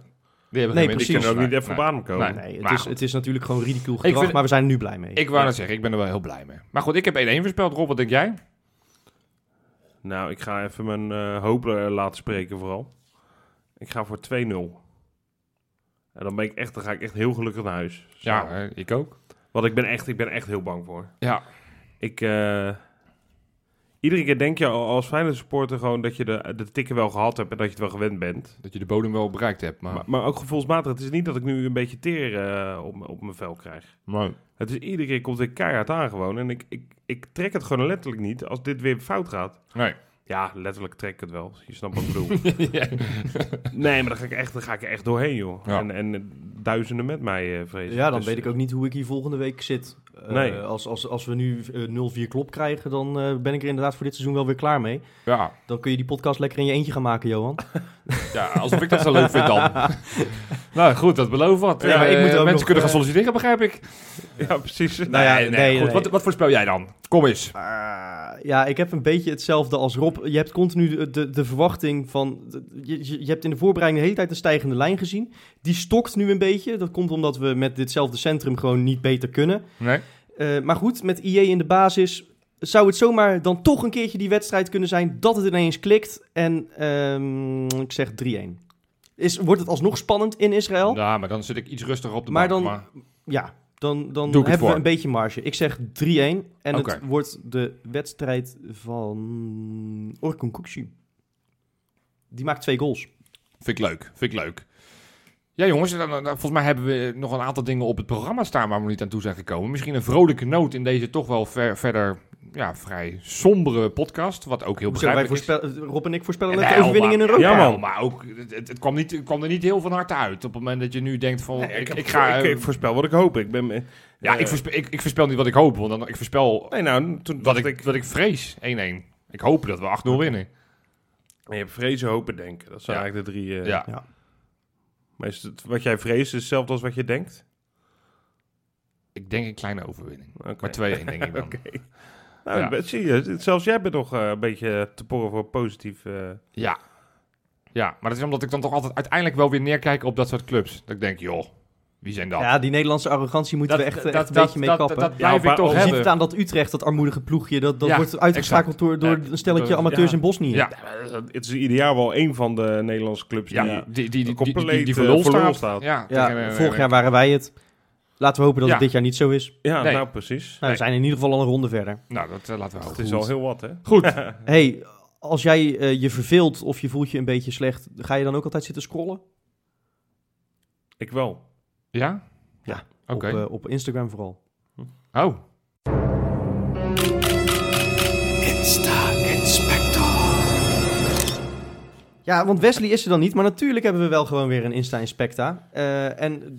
Die hebben Nee, precies. Die kunnen ook niet Nee, even op adem komen. Nee. nee, het, is, het is natuurlijk gewoon ridicule gedrag, vind- maar we zijn er nu blij mee. Ik wou net zeggen, ik ben er wel heel blij mee. Maar goed, ik heb 1-1 voorspeld. Rob, wat denk jij? Nou, ik ga even mijn eh hoop eh, laten spreken vooral. Ik ga voor 2-0. En dan, ben ik echt, dan ga ik echt heel gelukkig naar huis. Zo. Ja, ik ook. Want ik ben, echt, ik ben echt heel bang voor. Ja, Ik, eh, iedere keer denk je al als Feyenoord supporter gewoon dat je de, de tikken wel gehad hebt en dat je het wel gewend bent. dat je de bodem wel bereikt hebt. Maar, Maar, maar ook gevoelsmatig. Het is niet dat ik nu een beetje teer eh, op, op mijn vel krijg. maar- Het is iedere keer komt dit keihard aan gewoon. En ik, ik, ik trek het gewoon letterlijk niet als dit weer fout gaat. nee. Ja, letterlijk trek ik het wel. Je snapt wat ik bedoel. nee, maar dan ga ik echt, dan ga ik er echt doorheen, joh. Ja. En, en eh, duizenden met mij, eh vrees ik. Ja, dan Dus, weet ik ook niet hoe ik hier volgende week zit. Eh, Nee. als, als, als we nu eh, 0-4 klop krijgen, dan eh, ben ik er inderdaad voor dit seizoen wel weer klaar mee. ja. Dan kun je die podcast lekker in je eentje gaan maken, Johan. ja, alsof ik dat zo leuk vind dan. nou goed, dat belooft wat. Ja, maar ik moet ook mensen nog, kunnen gaan solliciteren, begrijp ik. Ja, precies. Nou ja, nee, nee, goed. nee. Wat, wat voorspel jij dan? Kom eens. Ah, ja, ik heb een beetje hetzelfde als Rob. Je hebt continu de, de, de verwachting van... Je, je, je hebt in de voorbereiding de hele tijd een stijgende lijn gezien. Die stokt nu een beetje. Dat komt omdat we met ditzelfde centrum gewoon niet beter kunnen. Nee? Eh, maar goed, met IE in de basis zou het zomaar dan toch een keertje die wedstrijd kunnen zijn dat het ineens klikt. En ehm, ik zeg 3-1. Is, wordt het alsnog spannend in Israël? Ja, maar dan zit ik iets rustiger op de Maar bank. dan- maar Ja, dan, dan hebben we een beetje marge. Ik zeg 3-1 en Oké. het wordt de wedstrijd van Orkun Kukcu. Die maakt twee goals. Vind ik leuk, vind ik leuk. Ja jongens, dan, dan- volgens mij hebben we nog een aantal dingen op het programma staan waar we niet aan toe zijn gekomen. Misschien een vrolijke noot in deze toch wel ver- verder ja, vrij sombere podcast, wat ook heel wij begrijpelijk is. voorspel- Rob en ik voorspellen net de overwinning in Europa. Ja, man. maar ook, het, het, kwam niet, het kwam er niet heel van harte uit. Op het moment dat je nu denkt van, Nee, ik, heb- ik ga... ik, eh, ik voorspel wat ik hoop. Ik ben... eh, ja, eh, ik, voorspel, ik, ik voorspel niet wat ik hoop, want dan, ik voorspel Nee, nou, toen wat ik, ik... wat ik vrees, 1-1. Ik hoop dat we 8-0 winnen. Je hebt vrezen, hopen, denken. Dat zijn Ja. eigenlijk de drie... eh, Ja. Maar is het, wat jij vreest is hetzelfde als wat je denkt? Ik denk een kleine overwinning. Maar 2-1 denk ik dan. Oké. Nou, Ja. zie je, zelfs jij bent nog eh, een beetje te porren voor positief... eh, Ja. Ja, maar dat is omdat ik dan toch altijd uiteindelijk wel weer neerkijk op dat soort clubs. Dat ik denk, joh, wie zijn dat? Ja, die Nederlandse arrogantie moeten we echt, echt een beetje mee dat, kappen. Dat, blijf Ja, ik toch maar- je ziet hebben. het aan dat Utrecht, dat armoedige ploegje, dat, dat Ja, wordt uitgeschakeld door, door Ja, een stelletje amateurs ja. in Bosnië. Ja, het is ideaal wel een van de Nederlandse clubs ja die... die, die, die, die, compleet, die, die eh, voor staat. staat. Ja, tegen, vorig jaar waren wij het. Laten we hopen dat Ja. het dit jaar niet zo is. Ja, Nee. nou precies. Nou, we zijn in ieder geval al een ronde verder. Nou, dat eh, laten we Het hopen. is al heel wat, hè? Goed. hey, als jij eh, je verveelt of je voelt je een beetje slecht, ga je dan ook altijd zitten scrollen? Ik wel. Ja? Ja. Oké. Op, eh, op Instagram vooral. oh. Insta-inspectie. Ja, want Wesley is er dan niet, maar natuurlijk hebben we wel gewoon weer een Insta-inspecta. Eh, en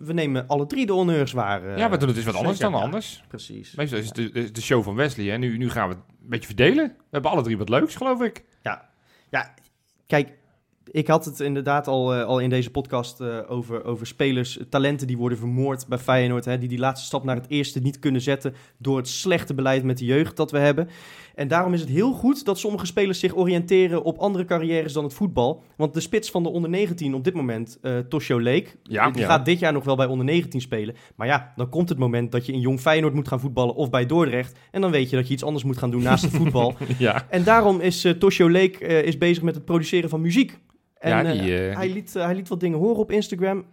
we, nemen alle drie de honneurs waar. eh, ja, doen het dus wat anders dan Ja, anders. Precies. Meestal is het de, is de show van Wesley. Hè? Nu, nu gaan we het een beetje verdelen. We hebben alle drie wat leuks, geloof ik. Kijk, ik had het inderdaad al, eh, al in deze podcast eh, over, over spelers, eh, talenten die worden vermoord bij Feyenoord. Hè, die die laatste stap naar het eerste niet kunnen zetten door het slechte beleid met de jeugd dat we hebben. En daarom is het heel goed dat sommige spelers zich oriënteren op andere carrières dan het voetbal. Want de spits van de onder 19 op dit moment, eh Toshio Leek, Ja, die ja. gaat dit jaar nog wel bij onder 19 spelen. Maar ja, dan komt het moment dat je in Jong Feyenoord moet gaan voetballen of bij Dordrecht. En dan weet je dat je iets anders moet gaan doen naast het voetbal. ja. En daarom is uh, Toshio Leek is bezig met het produceren van muziek. En Ja, eh, die, eh, hij, liet, eh, hij liet wat dingen horen op Instagram.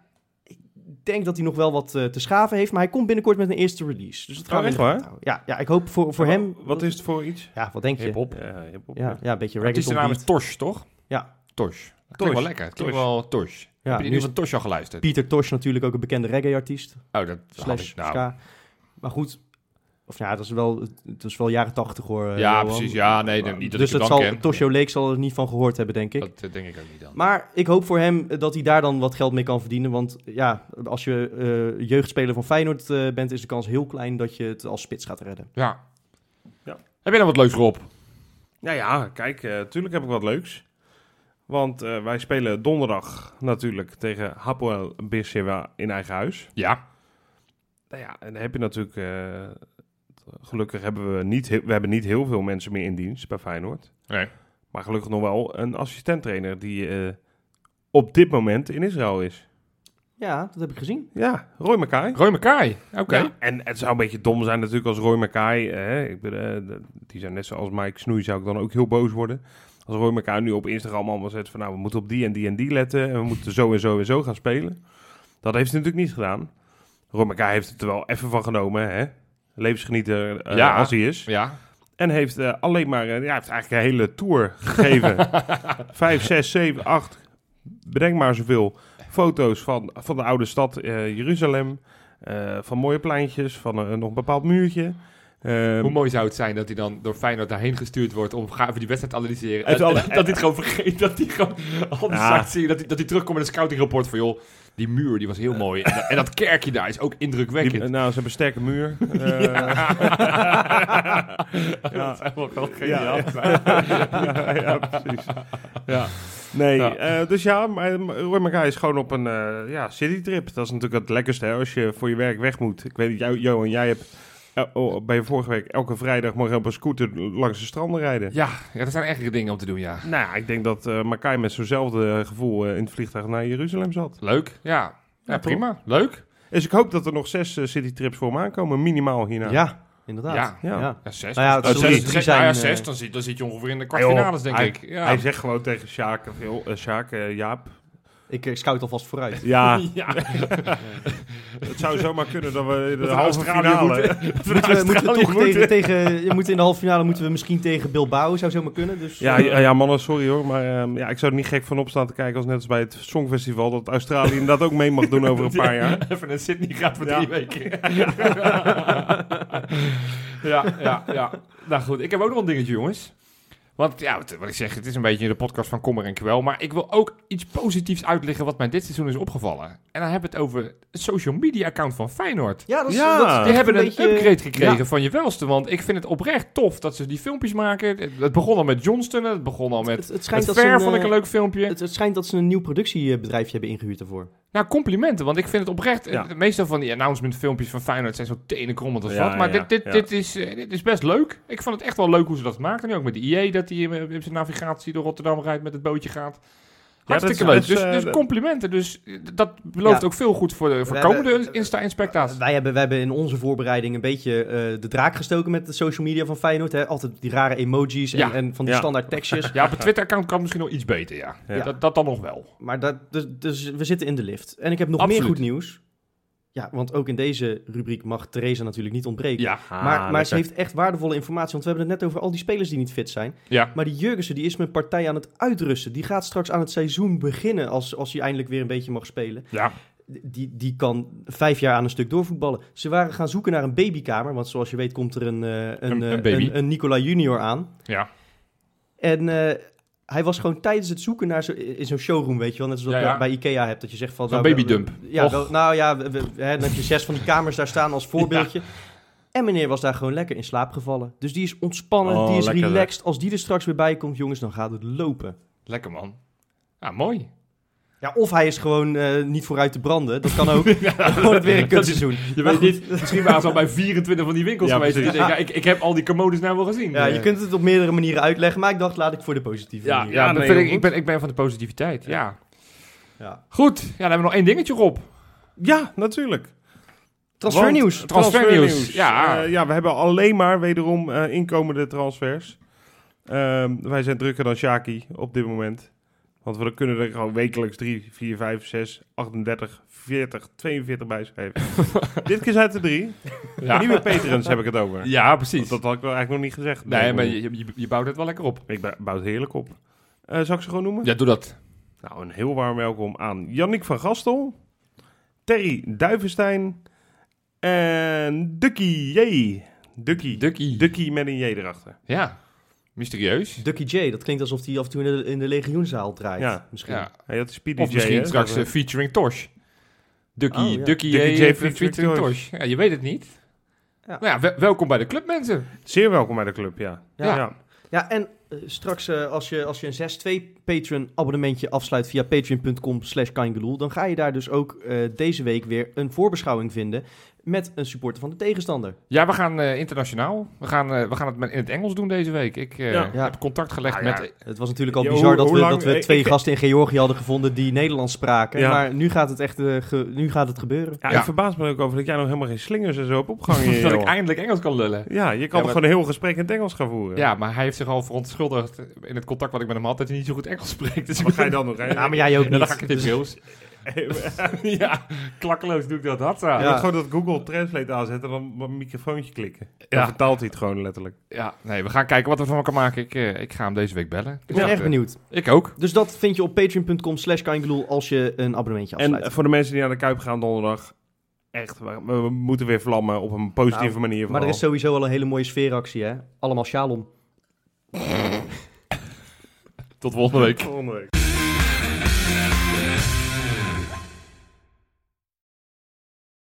Ik denk dat hij nog wel wat eh, te schaven heeft, maar hij komt binnenkort met een eerste release. Dus dat gaan Oh, echt waar? Ja, ja, ik hoop voor, voor Wat- hem... Wat is het voor iets? Ja, wat denk je? Hip-hop. Ja, hip-hop. Ja, ja, een beetje Het is de naam Tosh, toch? Ja. Tosh. Dat klinkt wel lekker. Het klinkt Tosh. wel Tosh. Ja, Heb je nu van Tosh al geluisterd? Pieter Tosh natuurlijk ook een bekende reggae-artiest. Oh, dat had Slash ik nou. ska. Maar goed, of ja, dat is wel, dat is wel jaren tachtig hoor. eh, Ja, Johan. precies. Ja, nee, dan- niet dat dus ik het het dan zal, ken. Toshio Leek zal er niet van gehoord hebben, denk ik. Dat eh, denk ik ook niet dan. Maar ik hoop voor hem dat hij daar dan wat geld mee kan verdienen. Want ja, als je eh, jeugdspeler van Feyenoord eh, bent, is de kans heel klein dat je het als spits gaat redden. Ja. Ja. Heb je dan wat leuks, Rob? Nou ja, kijk, eh tuurlijk heb ik wat leuks. Want eh, wij spelen donderdag natuurlijk tegen Hapoel Beersheva in eigen huis. Ja. Nou ja, en dan heb je natuurlijk... gelukkig hebben we niet, we hebben niet heel veel mensen meer in dienst bij Feyenoord. Nee. Maar gelukkig nog wel een assistenttrainer die eh, op dit moment in Israël is. Ja, dat heb ik gezien. Ja, Roy Mackay. Roy Mackay. Oké. Ja, en het zou een beetje dom zijn natuurlijk als Roy Mackay... eh, ik ben, eh, die zijn net zoals Mike Snoei, zou ik dan ook heel boos worden. Als Roy Mackay nu op Instagram allemaal zet van... nou, we moeten op die en die en die letten... en we moeten zo en zo en zo gaan spelen. Dat heeft hij natuurlijk niet gedaan. Roy Mackay heeft het er wel even van genomen, hè. Levensgenieter eh, Ja. als hij is. Ja. En heeft eh, alleen maar... eh, ja, heeft eigenlijk een hele tour gegeven. Vijf, zes, zeven, acht... Bedenk maar zoveel foto's van, van de oude stad eh, Jeruzalem. van mooie pleintjes, van nog een bepaald muurtje. Ehm, Hoe mooi zou het zijn dat hij dan door Feyenoord daarheen gestuurd wordt om ga even die wedstrijd te analyseren. En- alle- dat hij het gewoon vergeet, dat hij gewoon Ja. dat hij, dat hij terugkomt met een scoutingrapport van joh, die muur die was heel mooi. En, dat- en dat kerkje daar is ook indrukwekkend. die, nou, ze hebben een sterke muur. Eh, Dat zou wel ja, geniaal ja, ja, precies. Ja. Nee, Ja. eh, dus ja, is gewoon op een eh, ja, citytrip. Dat is natuurlijk het lekkerste hè, als je voor je werk weg moet. Ik weet niet, jou, Johan, jij hebt eh, oh, bij je vorige week elke vrijdag mag je op een scooter langs de stranden rijden. Ja, ja, dat zijn ergere dingen om te doen, ja. Nou ja, ik denk dat eh Mackay met zo'nzelfde gevoel eh, in het vliegtuig naar Jeruzalem zat. Leuk, ja. Ja, Ja, prima. Leuk. Dus ik hoop dat er nog zes eh, citytrips voor me aankomen, minimaal hierna. Ja, inderdaad. Ja. Ja. Ja. Ja, zes. Nou ja, het Oh, zullen zes, er drie zes- nou ja, zijn, zes, eh, dan zit, dan zit je ongeveer in de kwartfinales, denk hij, ik. Ja. Hij zegt gewoon tegen Sjaak, veel, eh, Sjaak eh, Jaap. Ik eh, scout alvast vooruit. Ja, ja. het zou zomaar kunnen dat we in de halve finale... moeten. Moeten we, moeten we toch moeten. tegen, tegen, je moet in de halve finale moeten we misschien tegen Bilbao, zou zomaar kunnen. Dus, Ja, eh, ja, ja, mannen, sorry hoor. Maar ehm, ja, ik zou er niet gek van op staan te kijken als net als bij het Songfestival. Dat Australië inderdaad ook mee mag doen over een paar jaar. Even naar Sydney gaat voor Ja. drie weken. ja, ja, ja. Nou goed, ik heb ook nog een dingetje, jongens. Want ja, wat, wat ik zeg, het is een beetje de podcast van Kommer en Kwel. Maar ik wil ook iets positiefs uitleggen wat mij dit seizoen is opgevallen. En dan heb ik het over het social media account van Feyenoord. ja, dat is, Ja. dat is Die hebben een, beetje- upgrade gekregen Ja. van je welste. Want ik vind het oprecht tof dat ze die filmpjes maken. Het, begon al met Johnston, het begon al met... Het, het, Het schijnt dat ze Fair een, vond ik een leuk filmpje. Het, het schijnt dat ze een nieuw productiebedrijfje hebben ingehuurd daarvoor. Nou, complimenten, want ik vind het oprecht. Ja. eh, Meestal van die announcement filmpjes van Feyenoord zijn zo tenenkrommend als Ja, wat. Maar ja, dit, dit, dit, is, eh, dit is best leuk. Ik vond het echt wel leuk hoe ze dat maakten. Nu ook met de IE, dat hij in, in zijn navigatie door Rotterdam rijdt met het bootje gaat. Hartstikke dat leuk. is- dus, is, dus eh, complimenten. Dus dat belooft Ja. ook veel goed voor de voor We komende hebben- Insta-inspecta's. Wij hebben, wij hebben in onze voorbereiding een beetje eh, de draak gestoken met de social media van Feyenoord. Hè? Altijd die rare emojis en, Ja. en van die Ja. standaard tekstjes. Ja, op het Twitter-account kan misschien nog iets beter, ja. Ja. Dat, dat dan nog wel. Maar dat, dus, dus we zitten in de lift. En ik heb nog Absoluut. meer goed nieuws. Ja, want ook in deze rubriek mag Theresa natuurlijk niet ontbreken. Ja, maar maar ze heeft echt waardevolle informatie. Want we hebben het net over al die spelers die niet fit zijn. ja. Maar die Jurgensen die is met partij aan het uitrusten. Die gaat straks aan het seizoen beginnen als, als hij eindelijk weer een beetje mag spelen. ja. Die, die kan vijf jaar aan een stuk doorvoetballen. Ze waren gaan zoeken naar een babykamer. Want zoals je weet komt er een, een, Een- een baby. een, een Nicola Junior aan. ja. En eh, hij was gewoon tijdens het zoeken naar zo, in zo'n showroom, weet je wel. Net zoals Ja, dat ja. bij Ikea hebt, dat je zegt van... Zo'n babydump. Ja, wel- nou ja, we- we- hè, heb je zes van die kamers daar staan als voorbeeldje. En meneer was daar gewoon lekker in slaap gevallen. Dus die is ontspannen, Oh, die is lekker, relaxed. Als die er straks weer bij komt, jongens, dan gaat het lopen. Lekker man. Ja, mooi. Ja, of hij is gewoon eh, niet vooruit te branden. Dat kan ook. Gewoon het weer een kutseizoen. Je weet niet, misschien waren ze al bij 24 van die winkels Ja, geweest. Denken, ja, ik, ik heb al die commodes nou wel gezien. Ja, je kunt het op meerdere manieren uitleggen, maar ik dacht, laat ik voor de positieve ja, manier. ja, dat vind ik, ik, ben, ik ben van de positiviteit. Ja. Ja. Goed, ja, dan hebben we nog één dingetje op. Ja, natuurlijk. Transfernieuws. Want- Transfernieuws, ja. Eh, ja, we hebben alleen maar wederom eh, inkomende transfers. Ehm, wij zijn drukker dan Shaki op dit moment. Want we kunnen er gewoon wekelijks 3, 4, 5, 6, 38, 40, 42 bij schrijven. Dit keer zijn het er drie. Ja, Nieuwe Peterens heb ik het over. ja Want precies. dat had ik wel eigenlijk nog niet gezegd. Nee, maar je, je, je bouwt het wel lekker op. Ik bou het heerlijk op. Eh zal ik ze gewoon noemen? Ja, doe dat. Nou, een heel warm welkom aan Yannick van Gastel, Terry Duivenstein en Ducky J. Ducky. Ducky. Ducky met een J erachter. Ja, mysterieus. Ducky J, dat klinkt alsof hij af en toe in de, in de legioenzaal draait. Ja. Misschien. Ja. Hey, dat is Speedy Of J, misschien hè? straks eh, eh, featuring Tosh. Ducky, Oh, ja. Ducky, Ducky J, J featuring, featuring Tosh. Ja, je weet het niet. Ja. Nou ja, wel- welkom bij de club, mensen. Zeer welkom bij de club, ja. Ja. ja. Ja, en eh, straks eh, als, je, als je een 6-2 Patreon abonnementje afsluit via patreon.com slash dan ga je daar dus ook eh, deze week weer een voorbeschouwing vinden met een supporter van de tegenstander. Ja, we gaan eh, internationaal. We gaan, eh, we gaan het in het Engels doen deze week. Ik eh, Ja. Heb contact gelegd ja. met... Het was natuurlijk al Ja, bizar hoe- dat, hoe we, lang- dat we twee ik- gasten in Georgië hadden gevonden die Nederlands spraken. Ja. Maar nu gaat het echt ge- nu gaat het gebeuren. Ja, Ja. ik verbaas me ook over dat jij nog helemaal geen slingers en zo hebt opgehangen. in je dat ik eindelijk Engels kan lullen. Ja, je kan maar- gewoon een heel gesprek in het Engels gaan voeren. Ja, maar hij heeft zich al verontschuldigd in het contact wat ik met hem had dat hij niet zo goed Engels spreekt. Dus Wat ga je dan nog? hè? Ja, maar jij ook En dan niet. ga ik het in Deels. ja, klakkeloos doe ik dat. Had Je Ja. moet gewoon dat Google Translate aanzetten en dan een microfoontje klikken. Dan Ja. vertaalt hij het gewoon letterlijk. Ja, nee, we gaan kijken wat we van elkaar maken. Ik, eh, ik ga hem deze week bellen. Ik ben Ja, erg benieuwd. Ik ook. Dus dat vind je op patreon.com slash als je een abonnementje afsluit. En voor de mensen die naar de Kuip gaan donderdag, echt, we, we moeten weer vlammen op een positieve Nou, manier. maar er is sowieso al een hele mooie sfeeractie, hè? Allemaal shalom. Tot volgende week. Volgende week.